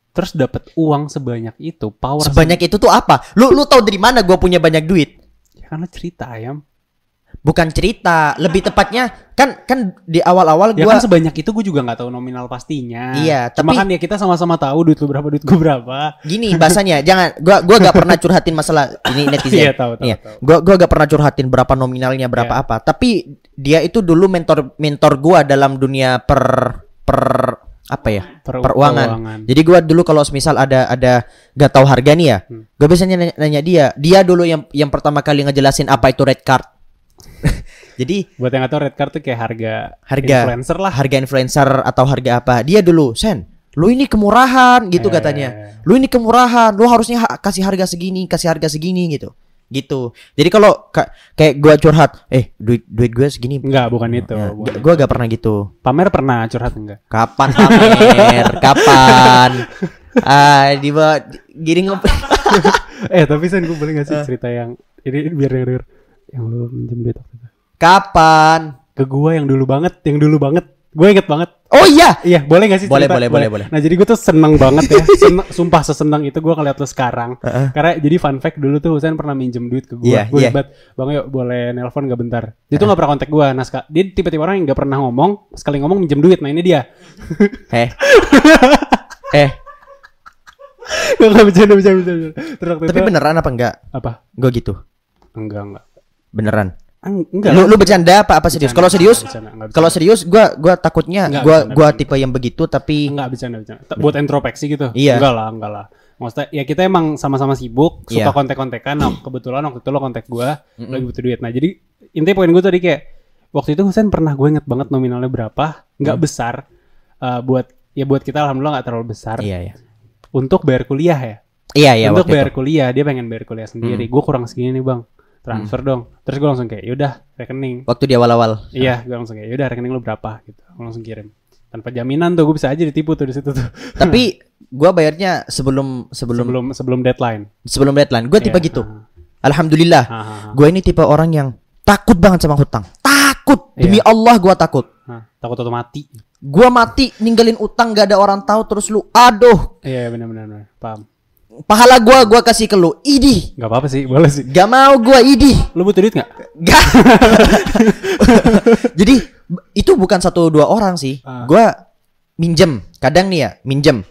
Terus dapat uang sebanyak itu power
Sebanyak itu tuh apa? Lu lu tahu dari mana gua punya banyak duit?
ya lu cerita ayam
Bukan cerita, lebih tepatnya kan kan di awal-awal
Ya
gua
kan sebanyak itu gue juga nggak tahu nominal pastinya.
Iya,
Cuma
tapi-
kan ya kita sama-sama tahu duit lu berapa, duit gue berapa.
gini bahasanya, jangan gua gua gak pernah curhatin masalah ini netizen.
Iya tahu tahu.
Iya.
tahu.
Gua gua gak pernah curhatin berapa nominalnya berapa
Iya.
apa. Tapi dia itu dulu mentor mentor gua dalam dunia per per apa ya?
Per-
Peruangan. Jadi gua dulu kalau misal ada ada gak tahu harga nih ya,
Hmm.
gua biasanya nanya, nanya dia. Dia dulu yang yang pertama kali ngejelasin apa itu red card. [LAUGHS] Jadi
Buat yang nggak tahu red card tuh kayak harga
Harga.
influencer lah.
harga influencer atau harga apa? Dia dulu, Sen, lu ini kemurahan gitu
Eh,
katanya. Lu ini kemurahan, lu harusnya ha- kasih harga segini, kasih harga segini gitu. Gitu. Jadi kalau ka- kayak gua curhat, eh duit duit gue segini.
Enggak, bukan itu.
Ya,
bukan
gua gak pernah gitu.
itu. Pamer pernah curhat enggak?
Kapan pamer? [LAUGHS] Kapan? Ah, di bawah gini ngop. [LAUGHS]
eh tapi Sen gue boleh gak
Eh.
sih cerita yang ini biar denger yang lu minjem duit waktu itu.
Kapan?
Ke gua yang dulu banget, yang dulu banget. Gue inget banget.
Oh iya.
Iya, boleh gak sih
Boleh,
cerita?
boleh, boleh, boleh.
Nah, jadi gue tuh seneng banget ya. [LAUGHS] Seneng, sumpah seseneng itu gue ngeliat lu sekarang.
Heeh.
Karena jadi fun fact dulu tuh Husain pernah minjem duit ke gue.
Iya,
gue
iya.
hebat. Bang yuk boleh nelpon gak bentar. Dia tuh gak pernah kontak gue. Nah, dia tipe-tipe orang yang gak pernah ngomong. Sekali ngomong minjem duit. Nah ini dia. [LAUGHS]
Eh. [LAUGHS] eh,
Gak, gak bercanda, bercanda, bercanda.
Tapi
itu,
beneran apa enggak?
Apa?
Gua gitu.
Enggak, enggak.
Beneran.
Eng- Enggak.
Lu lu bercanda apa apa serius? Kalau serius,
enggak
kalau serius gua gua takutnya
Enggak,
gua
bercanda,
gua
bercanda.
tipe yang begitu tapi
Enggak bercanda, bercanda. Buat introspeksi gitu.
Iya.
Enggak lah, enggak lah. Maksudnya ya kita emang sama-sama sibuk, suka
Iya.
kontek-kontekan. Nah, kebetulan waktu itu lo kontak gue,
Mm-mm.
lagi butuh duit. Nah, jadi intinya poin gue tadi kayak waktu itu Husain pernah gue inget banget nominalnya berapa, nggak
Hmm.
besar. Eh, buat ya buat kita alhamdulillah nggak terlalu besar.
Iya, iya.
Untuk bayar kuliah ya.
Iya, iya
Untuk bayar
itu.
kuliah, dia pengen bayar kuliah sendiri.
Hmm.
Gue kurang segini nih bang, transfer dong. Terus gue langsung kayak, yaudah rekening.
Waktu di awal-awal.
Iya, gue langsung kayak, yaudah rekening lu berapa gitu. Gue langsung kirim. Tanpa jaminan tuh, gue bisa aja ditipu tuh di situ tuh. [LAUGHS]
Tapi gua bayarnya sebelum sebelum
Sebelum sebelum deadline.
sebelum deadline. Gua tipe
Iya.
gitu.
Ah,
Alhamdulillah.
ah, ah, ah.
Gua ini tipe orang yang takut banget sama hutang. Takut. Demi
Iya.
Allah gua takut.
Ah, takut auto mati.
Gua mati ninggalin utang gak ada orang tahu terus lu aduh,
Iya benar-benar benar. paham.
Pahala gua gua kasih ke lu. Idih.
Gak apa-apa sih, boleh sih.
Gak mau gua idih.
Lu butuh duit nggak?
Gak. [LAUGHS] Jadi itu bukan satu dua orang sih.
Ah.
Gua minjem, kadang nih ya, minjem.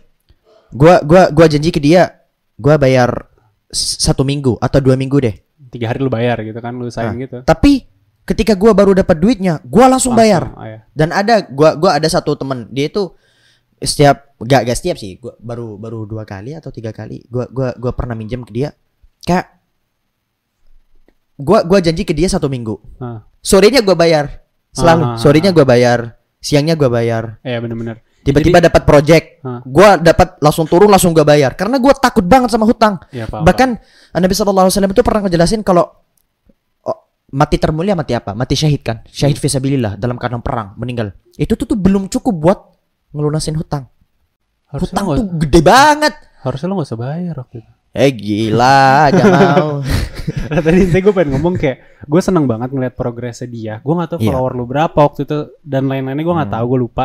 Gua gua gua janji ke dia, gua bayar satu minggu atau dua minggu deh.
Tiga hari lu bayar gitu kan, lu sayang
Ah.
gitu.
Tapi ketika gua baru dapat duitnya, gua langsung bayar.
Langsung, ah, ya.
Dan ada gua gua ada satu temen, dia itu setiap gak gak setiap sih, gua baru baru dua kali atau tiga kali, gua gua gua pernah minjem ke dia. Kayak gua gua janji ke dia satu minggu.
Ah.
sorenya gua bayar selalu
Ah.
sorenya gua bayar siangnya gua bayar
Iya benar-benar.
tiba-tiba dapat project
Ah.
gua dapat langsung turun langsung gua bayar karena gua takut banget sama hutang
Iya paham.
bahkan Nabi Shallallahu Alaihi Wasallam itu pernah ngejelasin kalau oh, mati termulia mati apa mati syahid kan syahid fisabilillah dalam keadaan perang meninggal itu tuh, tuh belum cukup buat ngelunasin hutang
harusnya
hutang tuh
nggak-
gede banget
harusnya lu gak usah bayar waktu itu.
eh gila gak mau [LAUGHS]
Nah, tadi saya gue pengen ngomong kayak gue seneng banget ngeliat progresnya dia. Gue gak tahu
Iya.
follower lu berapa waktu itu dan lain-lainnya gue nggak
Hmm.
tahu gue lupa.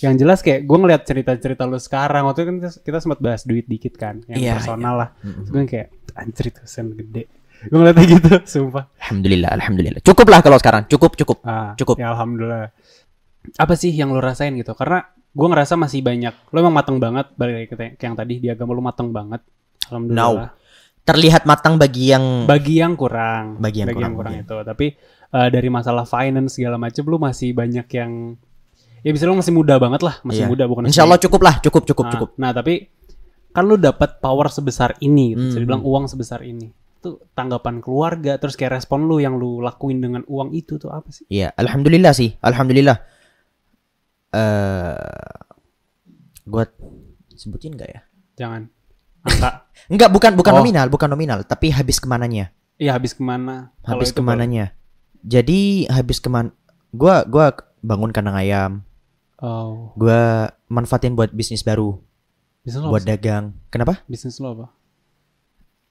Yang jelas kayak gue ngeliat cerita-cerita lu sekarang waktu itu kan kita, sempat bahas duit dikit kan, yang
Iya,
personal lah.
Mm-mm.
Terus gue kayak anjir itu sen gede. Gue ngeliatnya gitu, [LAUGHS] sumpah.
alhamdulillah alhamdulillah cukup lah kalau sekarang cukup cukup
Ah,
Cukup.
Ya alhamdulillah. Apa sih yang lu rasain gitu? Karena gue ngerasa masih banyak. Lu emang mateng banget balik lagi ke, ke yang tadi di agama lu mateng banget. Alhamdulillah.
terlihat matang bagi yang
bagi yang kurang
Bagi yang kurang,
kurang
iya.
itu tapi eh, dari masalah finance segala macam lu masih banyak yang ya bisa lu masih muda banget lah masih
Iya.
muda bukan
Insya Allah cukup lah, cukup cukup
nah,
cukup.
nah tapi kan lu dapat power sebesar ini gitu.
Hmm,
bisa dibilang uang sebesar ini itu tanggapan keluarga terus kayak respon lu yang lu lakuin dengan uang itu tuh apa sih
Iya, alhamdulillah sih, alhamdulillah. Eh, gua sebutin nggak ya?
jangan angka [LAUGHS]
Enggak, bukan bukan
Oh.
nominal, bukan nominal, tapi habis ke mananya,
iya habis ke mana
habis
ke
mananya. Jadi habis keman, gua gua bangun kandang ayam,
oh
gua manfaatin buat bisnis baru,
bisnis
buat
apa?
dagang. Kenapa?
bisnis lo apa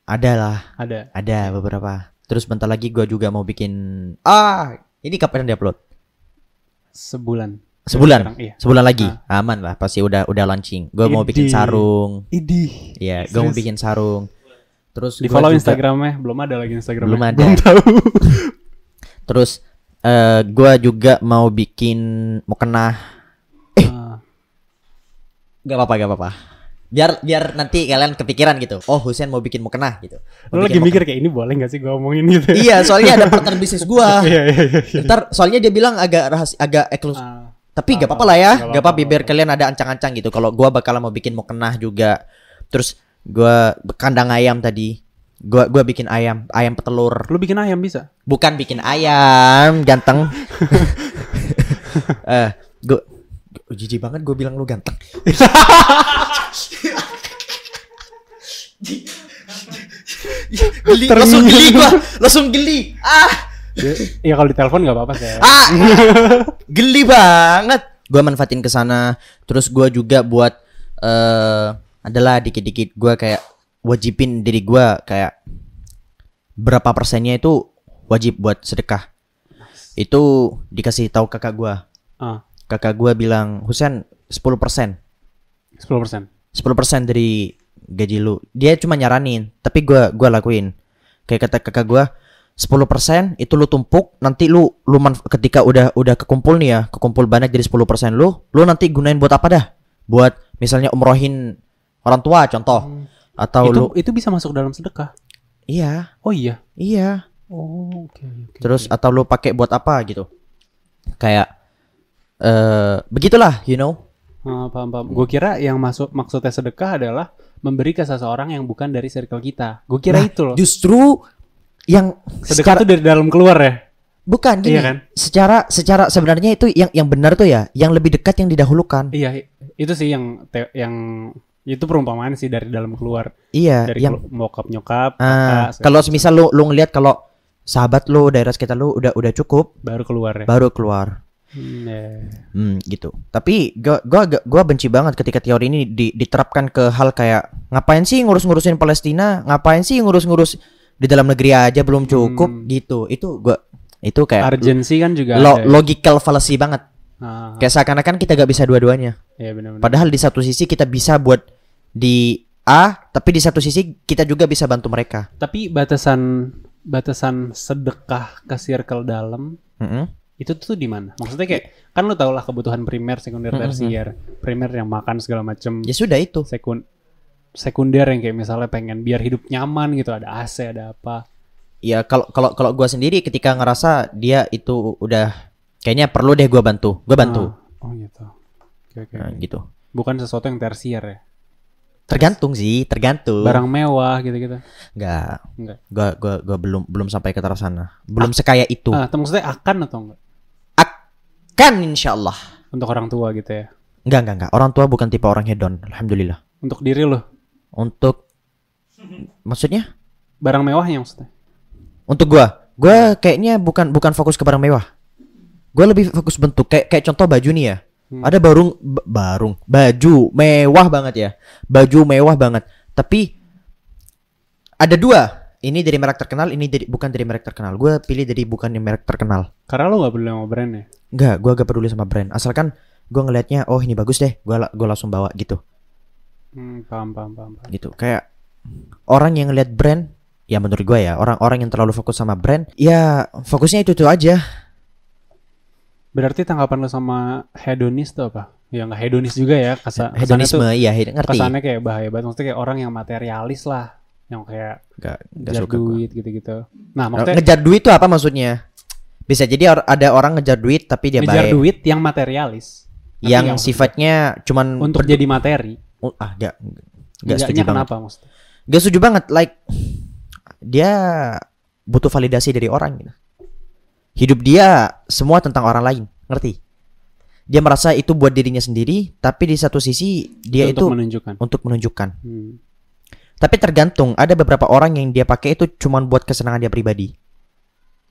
Ada lah,
ada
ada beberapa. Terus bentar lagi gua juga mau bikin ah, ini kapan diupload?
sebulan
Sebulan.
Sekarang, iya
Sebulan lagi. Aman lah, pasti udah udah launching. Gua mau bikin sarung.
idih
Iya, gue mau bikin sarung. Terus
di follow
juga-
instagramnya belum ada lagi instagramnya
Belum [LAUGHS] ada.
belum tahu [LAUGHS]
Terus eh gua juga mau bikin mau kena
Ah,
Gak apa-apa, gak apa-apa. Biar biar nanti kalian kepikiran gitu. Oh, Husen mau bikin mau kena gitu. Mau
lu lagi mikir kayak ini boleh gak sih gue omongin gitu
Iya, soalnya ada partner [LAUGHS] bisnis gua.
iya iya iya iya.
Ntar soalnya dia bilang agak rahasia, agak eksklusif.
Ah,
Tapi gak
apa-
apa-apa lah ya, gak apa-apa biar kalian ada ancang-ancang gitu. Kalau gua bakal mau bikin mau kena juga. Terus gua kandang ayam tadi. Gua gua bikin ayam, ayam petelur.
lu bikin ayam bisa
Bukan bikin ayam, ganteng. [LAUGHS] eh, gua gua- jijik banget gue bilang lu ganteng. geli, langsung geli gua, langsung geli. Ah,
ya kalau di telepon gak apa-apa sih
ah, geli banget. Gua manfaatin ke sana, terus gua juga buat eh adalah dikit-dikit gua kayak wajibin diri gua kayak berapa persennya itu wajib buat sedekah. Itu dikasih tahu kakak gua.
ah
Kakak gua bilang, "Husen 10%.
10%
10% dari gaji lu." Dia cuma nyaranin, tapi gua gua lakuin. Kayak kata kakak gua, 10% itu lu tumpuk, nanti lu lu manf- ketika udah udah kekumpul nih ya, kekumpul banyak jadi 10% lu, lu nanti gunain buat apa dah? Buat misalnya umrohin orang tua contoh. Atau
itu
lu
itu bisa masuk dalam sedekah
iya,
oh iya
iya.
oh oke oke
Terus atau lu pakai buat apa gitu? Kayak eh begitulah, you know.
Ah, paham paham gue kira yang masuk maksudnya sedekah adalah memberi ke seseorang yang bukan dari circle kita gue kira
Nah,
itu loh
Justru yang
sedekah
secara
tuh dari dalam keluar ya
bukan gini.
Iya kan?
Secara secara sebenarnya itu yang yang benar tuh ya, yang lebih dekat yang didahulukan.
iya itu sih yang te- yang itu perumpamaan sih dari dalam keluar
Iya,
dari
yang
bokap nyokap kakak,
kalau semisal lu lu ngelihat kalau sahabat lu daerah sekitar lu udah udah cukup
baru keluar ya
baru keluar.
Hmm, ya.
Hmm, gitu. Tapi gua gua gua benci banget ketika teori ini di- diterapkan ke hal kayak ngapain sih ngurus-ngurusin Palestina? Ngapain sih ngurus-ngurus di dalam negeri aja belum cukup
Hmm.
gitu. Itu gua itu kayak
urgency kan juga
lo-
ada ya.
logical fallacy banget.
Ah,
Kayak seakan-akan kita gak bisa dua-duanya.
ya
Padahal di satu sisi kita bisa buat di A, tapi di satu sisi kita juga bisa bantu mereka.
tapi batasan batasan sedekah ke circle dalam
Mm-mm.
itu tuh di mana? Maksudnya kayak kan lu tau lah kebutuhan primer, sekunder, tersier. Primer yang makan segala macem.
Ya sudah itu.
Sekun sekunder yang kayak misalnya pengen biar hidup nyaman gitu, ada AC, ada apa.
Ya kalau kalau kalau gua sendiri ketika ngerasa dia itu udah kayaknya perlu deh gua bantu. Gua bantu.
Ah, oh gitu. Oke oke.
Nah, gitu.
Bukan sesuatu yang tersier ya.
Tergantung sih, tergantung.
Barang mewah gitu-gitu.
Enggak.
Enggak.
Gua gua gua belum belum sampai ke taraf sana. Belum sekaya itu.
Ah, maksudnya akan atau enggak?
Akan insyaallah.
Untuk orang tua gitu ya.
Enggak enggak enggak. Orang tua bukan tipe orang hedon. Alhamdulillah.
Untuk diri lo.
Untuk maksudnya
Barang mewahnya maksudnya.
Untuk gua, gua kayaknya bukan bukan fokus ke barang mewah. Gua lebih fokus bentuk kayak kayak contoh baju nih ya.
Hmm.
Ada barung barung, baju mewah banget ya. Baju mewah banget. Tapi ada dua. Ini dari merek terkenal, ini dari bukan dari merek terkenal. Gua pilih dari bukan yang merek terkenal.
Karena lo gak peduli sama brand ya.
Enggak, gua gak peduli sama brand. Asalkan gua ngelihatnya oh ini bagus deh, gua la- gua langsung bawa gitu.
Hmm, paham, paham, paham, paham.
Gitu. Kayak orang yang ngelihat brand ya menurut gua ya, orang-orang yang terlalu fokus sama brand, ya fokusnya itu-itu aja.
Berarti tanggapan lo sama hedonis tuh apa? Ya nggak hedonis juga ya, kasa,
hedonisme
tuh-
iya hed- ngerti
kesannya kayak bahaya banget. Maksudnya kayak orang yang materialis lah, yang kayak
Gak, gak
ngejar
suka
duit gitu-gitu. Nah, maksudnya
Ngejar duit itu apa maksudnya? Bisa jadi or- ada orang ngejar duit tapi dia
ngejar
baik.
duit yang materialis.
Yang
maksud
sifatnya cuman
gue? untuk jadi materi.
Oh, ah gak gak setuju banget.
kenapa maksudnya?
Gak setuju banget like dia butuh validasi dari orang gitu. Hidup dia semua tentang orang lain, ngerti? Dia merasa itu buat dirinya sendiri, tapi di satu sisi dia itu
untuk menunjukkan.
untuk menunjukkan.
Hmm.
Tapi tergantung, ada beberapa orang yang dia pakai itu cuman buat kesenangan dia pribadi.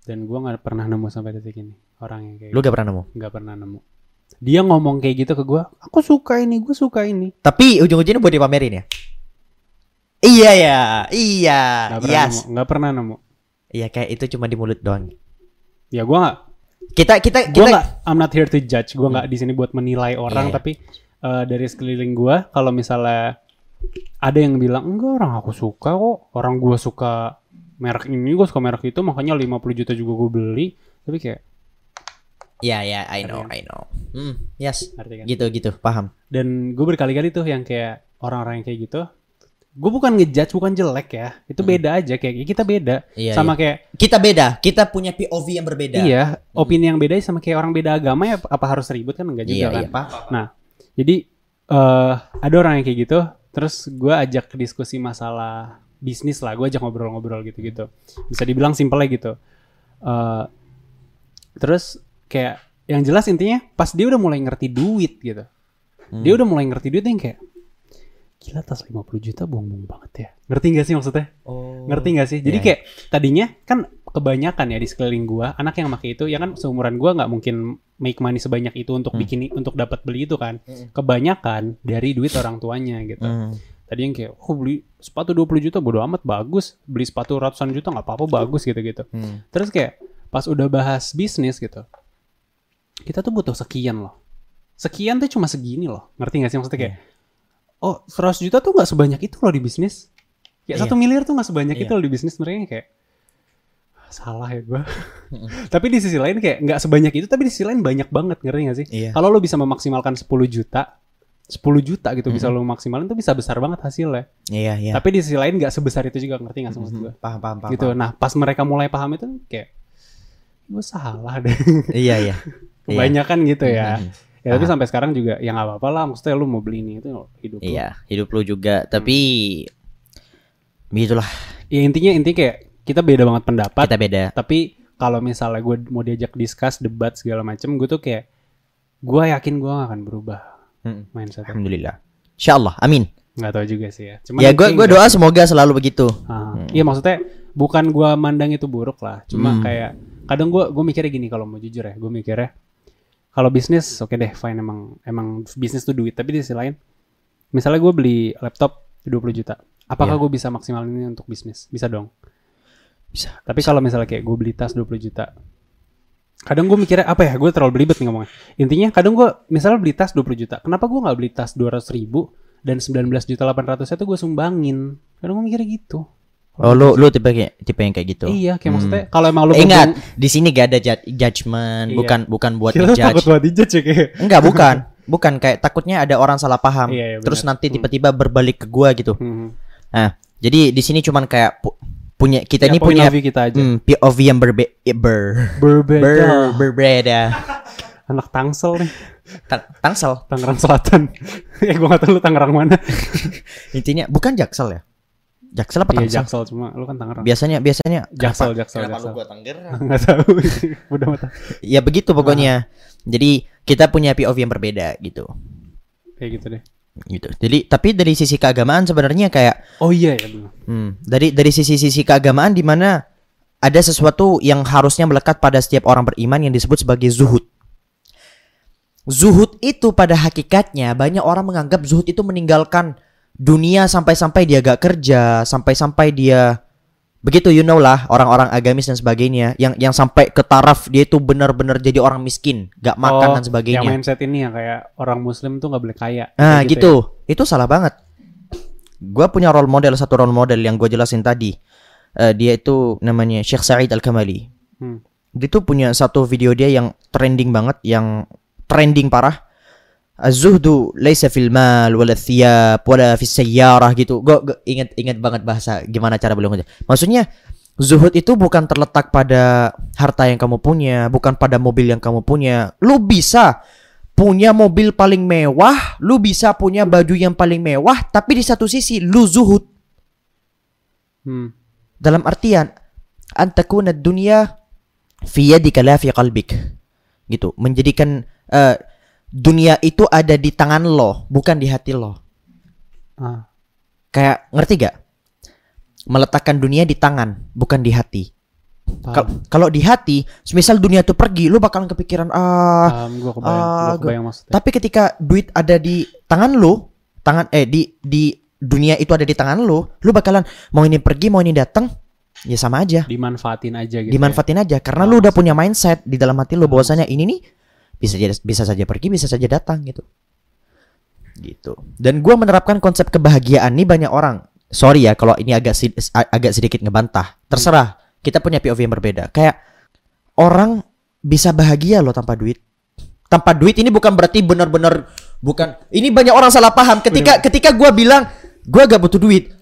Dan gua nggak pernah nemu sampai detik ini orang yang kayak
Lu gak pernah nemu.
nggak pernah nemu. Dia ngomong kayak gitu ke gua, aku suka ini, gue suka ini.
Tapi ujung-ujungnya buat dipamerin ya. Iya ya, iya,
Nggak pernah
yes.
nemu, nggak pernah nemu.
Iya kayak itu cuma di mulut doang.
Ya gua nggak,
Kita kita kita
nggak, I'm not here to judge. Gua nggak di sini buat menilai orang,
Iya, iya.
tapi eh, dari sekeliling gua, kalau misalnya ada yang bilang enggak orang aku suka kok, orang gua suka merek ini, gua suka merek itu, makanya 50 juta juga gua beli. Tapi kayak,
Iya ya, I know, I know. Hmm, yes.
kan?
Gitu gitu, paham.
Dan gue berkali-kali tuh yang kayak orang-orang yang kayak gitu, gue bukan ngejudge, bukan jelek ya. Itu beda aja kayak kita beda.
Hmm. Iya,
sama kayak
Kita beda, kita punya POV yang berbeda.
iya, opini yang beda sama kayak orang beda agama ya apa harus ribut kan enggak juga
iya,
kan.
iya.
Nah, jadi eh ada orang yang kayak gitu, terus gue ajak ke diskusi masalah bisnis lah, gue ajak ngobrol-ngobrol gitu-gitu. Bisa dibilang simpelnya gitu. Eh terus kayak yang jelas intinya pas dia udah mulai ngerti duit gitu.
Hmm.
Dia udah mulai ngerti duit yang kayak gila tas 50 juta buang-buang banget ya. Ngerti gak sih maksudnya?
Oh.
Ngerti gak sih? Jadi
Iya.
kayak tadinya kan kebanyakan ya di sekeliling gua anak yang pakai itu ya kan seumuran gua nggak mungkin make money sebanyak itu untuk
Hmm.
bikin untuk dapat beli itu kan.
Hmm.
Kebanyakan dari duit orang tuanya gitu.
Hmm.
Tadi yang kayak oh beli sepatu 20 juta bodo amat bagus, beli sepatu ratusan juta nggak apa-apa bagus gitu-gitu.
Hmm.
Terus kayak pas udah bahas bisnis gitu. Kita tuh butuh sekian loh. Sekian tuh cuma segini loh. Ngerti gak sih maksudnya kayak Oh 100 juta tuh nggak sebanyak itu loh di bisnis. Kayak satu miliar tuh nggak sebanyak
Iya.
itu loh di bisnis mereka kayak "Ah, salah ya gue. tapi di sisi lain kayak nggak sebanyak itu tapi di sisi lain banyak banget ngerti gak sih?
Iya.
Kalau lo bisa memaksimalkan 10 juta 10 juta gitu bisa lo maksimalin tuh bisa besar banget hasilnya.
Iya, iya.
Tapi di sisi lain nggak sebesar itu juga ngerti gak sih maksud gue?
paham, paham, paham.
gitu.
paham.
Nah pas mereka mulai paham itu kayak gue salah deh.
Iya, iya. [LAUGHS]
Kebanyakan gitu ya.
Mhm.
Ya tapi sampai sekarang juga ya nggak apa-apa lah. Maksudnya lu mau beli ini itu hidup. lu.
Iya, hidup lu juga, tapi begitulah
Ya intinya intinya kayak kita beda banget pendapat.
kita beda.
Tapi kalau misalnya gue mau diajak discuss, debat segala macem, gue tuh kayak gue yakin gue gak akan berubah
Hmm.
mindset.
Alhamdulillah. Insyaallah, amin.
Nggak tahu juga sih ya. Cuman
Ya gue gue doa semoga selalu begitu.
Ah, Iya maksudnya bukan gua mandang itu buruk lah, cuma
Hmm.
kayak kadang gua gua mikirnya gini kalau mau jujur ya, gua mikirnya kalau bisnis oke deh fine emang emang bisnis tuh duit, tapi di sisi lain misalnya gue beli laptop 20 juta, apakah
Iya.
gue bisa maksimalin ini untuk bisnis? Bisa dong.
Bisa.
Tapi kalau misalnya kayak gue beli tas 20 juta, kadang gue mikirnya apa ya? Gue terlalu belibet nih ngomongnya. Intinya kadang gue misalnya beli tas 20 juta, kenapa gue nggak beli tas 200 ribu dan 19 juta 800 itu gue sumbangin? Kadang gue mikirnya gitu.
Oh, lu lu tipe kayak tipe yang kayak gitu.
Iya, kayak
Hmm.
maksudnya kalau emang lu
Eh, Ingat,
berhubung-
di sini gak ada ju- judgement,
Iya.
bukan bukan buat
Kita takut
ngejudge.
buat dijudge ya kayak.
Enggak, bukan. [LAUGHS] Bukan kayak takutnya ada orang salah paham.
Iya, iya,
terus nanti tiba-tiba berbalik ke gua gitu.
Hmm.
Nah, jadi di sini cuman kayak pu- punya kita
Ya,
ini punya
view kita aja.
hmm, POV yang berbe ber,
Berbeda.
ber- berbeda.
Anak Tangsel nih,
Ta- Tangsel.
Tangerang Selatan. [LAUGHS] ya gua gak tahu lu Tangerang mana. [LAUGHS]
Intinya bukan Jaksel ya? Jaksel apa
Iya,
Tangsel?
Jaksel cuma lu kan Tangerang.
Biasanya biasanya
Jaksel,
Kenapa-
Jaksel,
kenapa
Jaksel.
lu gua Tangerang? [LAUGHS]
Enggak tahu. [LAUGHS] Udah mata.
Ya begitu pokoknya. Jadi kita punya POV yang berbeda gitu.
Kayak gitu deh.
Gitu. Jadi tapi dari sisi keagamaan sebenarnya kayak
Oh iya ya benar.
hmm, dari dari sisi-sisi keagamaan di mana ada sesuatu yang harusnya melekat pada setiap orang beriman yang disebut sebagai zuhud. Zuhud itu pada hakikatnya banyak orang menganggap zuhud itu meninggalkan dunia sampai-sampai dia gak kerja, sampai-sampai dia begitu you know lah orang-orang agamis dan sebagainya yang yang sampai ke taraf dia itu benar-benar jadi orang miskin, gak makan
Oh,
dan sebagainya.
Yang mindset ini ya kayak orang muslim tuh nggak boleh kaya.
Nah
Kayak
gitu, itu salah banget. Gua punya role model satu role model yang gue jelasin tadi. Eh, dia itu namanya Syekh Said Al Kamali.
ya. Hmm.
Dia tuh punya satu video dia yang trending banget, yang trending parah. Az-zuhdu laisa fil mal wala thiyab wala fis sayyarah gitu. Gue inget inget banget bahasa gimana cara beliau ngomong. Maksudnya zuhud itu bukan terletak pada harta yang kamu punya, bukan pada mobil yang kamu punya. Lu bisa punya mobil paling mewah, lu bisa punya baju yang paling mewah, tapi di satu sisi lu zuhud.
Hmm.
Dalam artian antakuna dunia fi yadika la fi qalbik. Gitu, menjadikan eh, dunia itu ada di tangan lo, bukan di hati lo.
Ah.
Kayak ngerti gak? Meletakkan dunia di tangan, bukan di hati. Kalau di hati, misal dunia tuh pergi, lu bakalan kepikiran ah.
Paham, gua kebayang,
ah,
gua kebayang maksudnya.
Tapi ketika duit ada di tangan lu, tangan eh di di dunia itu ada di tangan lu, lu bakalan mau ini pergi, mau ini datang, ya sama aja.
Dimanfaatin aja gitu. ya.
Dimanfaatin aja karena
Ah,
lu udah punya mindset di dalam hati lu bahwasanya ini nih bisa jadi bisa saja pergi, bisa saja datang gitu. Gitu. Dan gua menerapkan konsep kebahagiaan nih banyak orang. Sorry ya kalau ini agak agak sedikit ngebantah. Terserah. Kita punya POV yang berbeda. Kayak orang bisa bahagia loh tanpa duit. Tanpa duit ini bukan berarti benar-benar bukan. Ini banyak orang salah paham ketika ketika gua bilang gua gak butuh duit.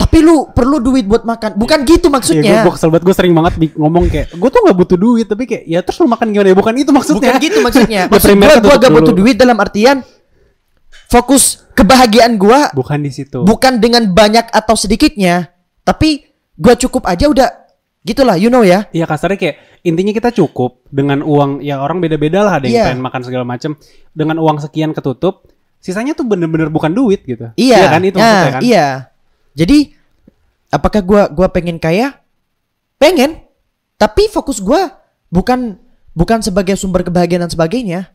Tapi lu perlu duit buat makan. Bukan gitu
Iya,
maksudnya.
gue kesel banget, gue sering banget ngomong kayak, gue tuh gak butuh duit, tapi kayak, ya terus lu makan gimana ya? Bukan itu maksudnya.
Bukan gitu maksudnya. [LAUGHS]
Ya,
Maksud
tutup
gua gak butuh duit dalam artian fokus kebahagiaan gua
Bukan di situ.
bukan dengan banyak atau sedikitnya, tapi gua cukup aja udah gitulah, you know ya.
Iya kasarnya kayak intinya kita cukup dengan uang ya orang beda-beda lah ada yang
Iya.
pengen makan segala macem dengan uang sekian ketutup sisanya tuh bener-bener bukan duit gitu
Iya,
kan itu
nah,
maksudnya kan
Iya. Jadi apakah gua gua pengen kaya? Pengen. Tapi fokus gua bukan bukan sebagai sumber kebahagiaan dan sebagainya.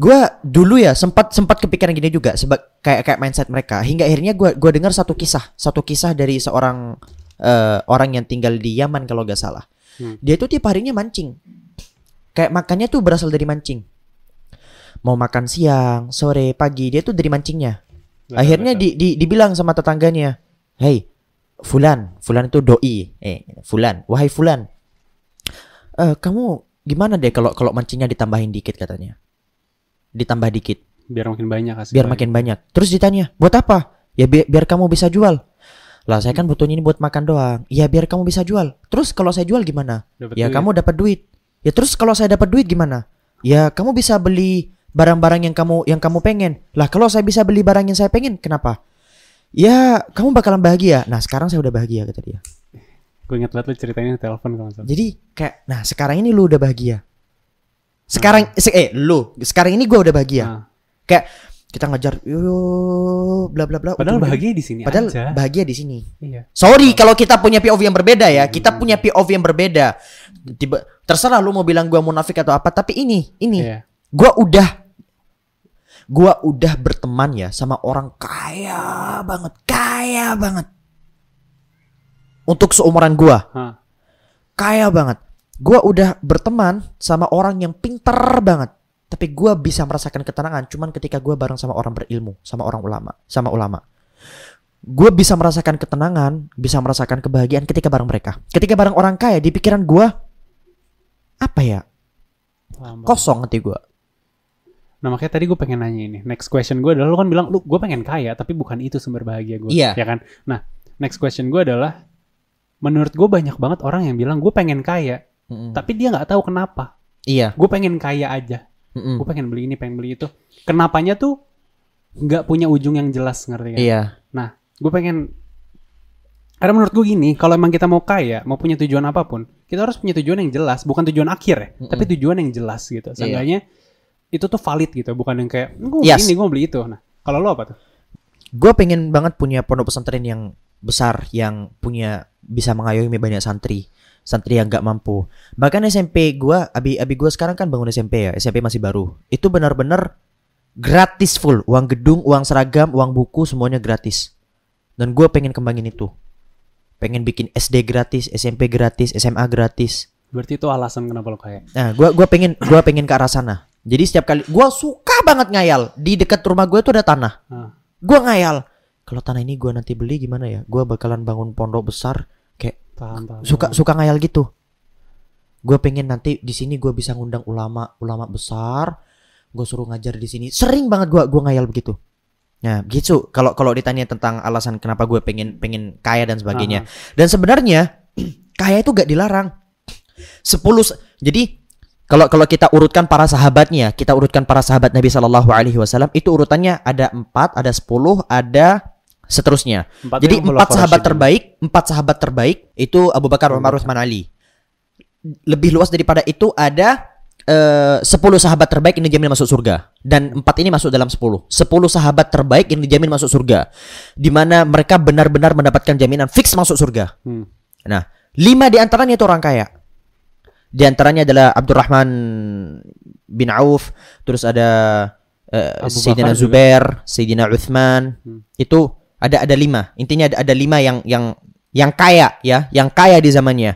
Gua dulu ya sempat sempat kepikiran gini juga seba kayak kayak mindset mereka hingga akhirnya gua gua dengar satu kisah, satu kisah dari seorang eh, orang yang tinggal di Yaman kalau gak salah.
Hmm.
Dia tuh tiap harinya mancing. Kayak makannya tuh berasal dari mancing. Mau makan siang, sore, pagi, dia tuh dari mancingnya. Akhirnya di, di dibilang sama tetangganya, "Hei, Fulan, Fulan itu doi. Eh, Fulan, wahai Fulan. Eh, kamu gimana deh kalau kalau mancingnya ditambahin dikit katanya. Ditambah dikit
biar makin banyak hasilnya
biar makin banyak. Terus ditanya, "Buat apa?" "Ya bi- biar kamu bisa jual." Lah, saya kan butuhnya ini buat makan doang. "Ya biar kamu bisa jual." "Terus kalau saya jual gimana?"
Dapet
"Ya
duit.
kamu dapat duit." "Ya terus kalau saya dapat duit gimana?" "Ya kamu bisa beli barang-barang yang kamu yang kamu pengen." "Lah, kalau saya bisa beli barang yang saya pengen, kenapa?" "Ya, kamu bakalan bahagia." Nah, sekarang saya udah bahagia kata dia.
gue inget banget lu ceritain di telepon kalau salah.
Jadi kayak nah, sekarang ini lu udah bahagia. Sekarang se- eh lu, sekarang ini gua udah bahagia.
Nah,
Kayak kita ngejar yo bla bla bla.
padahal bahagia di sini
Padahal
aja
bahagia di sini.
iya
Sorry kalau kita punya POV yang berbeda ya. Kita punya POV yang berbeda. Tiba terserah lu mau bilang gua munafik atau apa, tapi ini ini
iya
gua udah gua udah berteman ya sama orang kaya banget, kaya banget. Untuk seumuran gua, kaya banget. Gua udah berteman sama orang yang pinter banget. Tapi gua bisa merasakan ketenangan cuman ketika gua bareng sama orang berilmu, sama orang ulama, sama ulama. Gue bisa merasakan ketenangan, bisa merasakan kebahagiaan ketika bareng mereka. Ketika bareng orang kaya, di pikiran gua apa ya?
Paham.
Kosong hati gua.
Nah makanya tadi gue pengen nanya ini. Next question gue adalah lu kan bilang lu gue pengen kaya tapi bukan itu sumber bahagia gue.
Iya.
Ya kan. Nah next question gue adalah menurut gue banyak banget orang yang bilang gue pengen kaya
Mm-mm.
tapi dia nggak tahu kenapa.
Iya.
Gue pengen kaya aja.
Mm-mm.
Gue pengen beli ini pengen beli itu. Kenapanya tuh nggak punya ujung yang jelas ngerti kan?
Iya.
Nah gue pengen karena menurut gue gini, kalau emang kita mau kaya, mau punya tujuan apa pun, kita harus punya tujuan yang jelas, bukan tujuan akhir ya,
Mm-mm.
tapi tujuan yang jelas gitu.
Iya.
Seenggaknya itu tuh valid gitu, bukan yang kayak gue
Yes.
ini gue beli itu. Nah, kalau lo apa tuh?
Gue pengen banget punya pondok pesantren yang besar, yang punya bisa mengayomi banyak santri, santri yang gak mampu. Bahkan SMP gua, abi abi gua sekarang kan bangun SMP ya, SMP masih baru. Itu benar-benar gratis full, uang gedung, uang seragam, uang buku semuanya gratis. Dan gue pengen kembangin itu. Pengen bikin SD gratis, SMP gratis, SMA gratis.
Berarti itu alasan kenapa lo kaya.
Nah, gua gua pengen gua pengen ke arah sana. Jadi setiap kali gua suka banget ngayal. Di dekat rumah gue tuh ada tanah.
Nah,
Gua ngayal. Kalau tanah ini gua nanti beli gimana ya? Gua bakalan bangun pondok besar kayak
paham, paham.
suka suka ngayal gitu. Gua pengen nanti di sini gua bisa ngundang ulama ulama besar. gue suruh ngajar di sini sering banget gue gua ngayal begitu Nah, gitu. Kalau kalau ditanya tentang alasan kenapa gue pengen pengen kaya dan sebagainya. Dan sebenarnya [CLEARS THROAT] kaya itu gak dilarang. 10 se- jadi kalau kalau kita urutkan para sahabatnya, kita urutkan para sahabat Nabi Shallallahu alaihi wasallam itu urutannya ada 4, ada 10, ada seterusnya.
Empat
Jadi empat sahabat terbaik, empat sahabat terbaik itu Abu Bakar, Umar, Utsman, Ali. Lebih luas daripada itu ada eh, 10 sahabat terbaik yang dijamin masuk surga dan empat ini masuk dalam 10. 10 sahabat terbaik yang dijamin masuk surga. Di mana mereka benar-benar mendapatkan jaminan fix masuk surga.
Hmm.
Nah, lima di antaranya itu orang kaya. Di antaranya adalah Abdurrahman bin Auf, terus ada
Abu
Sayyidina
Bakar juga.
Zubair, Sayyidina Uthman.
Hmm.
Itu ada ada lima. Intinya ada, ada lima yang yang yang kaya ya, yang kaya di zamannya.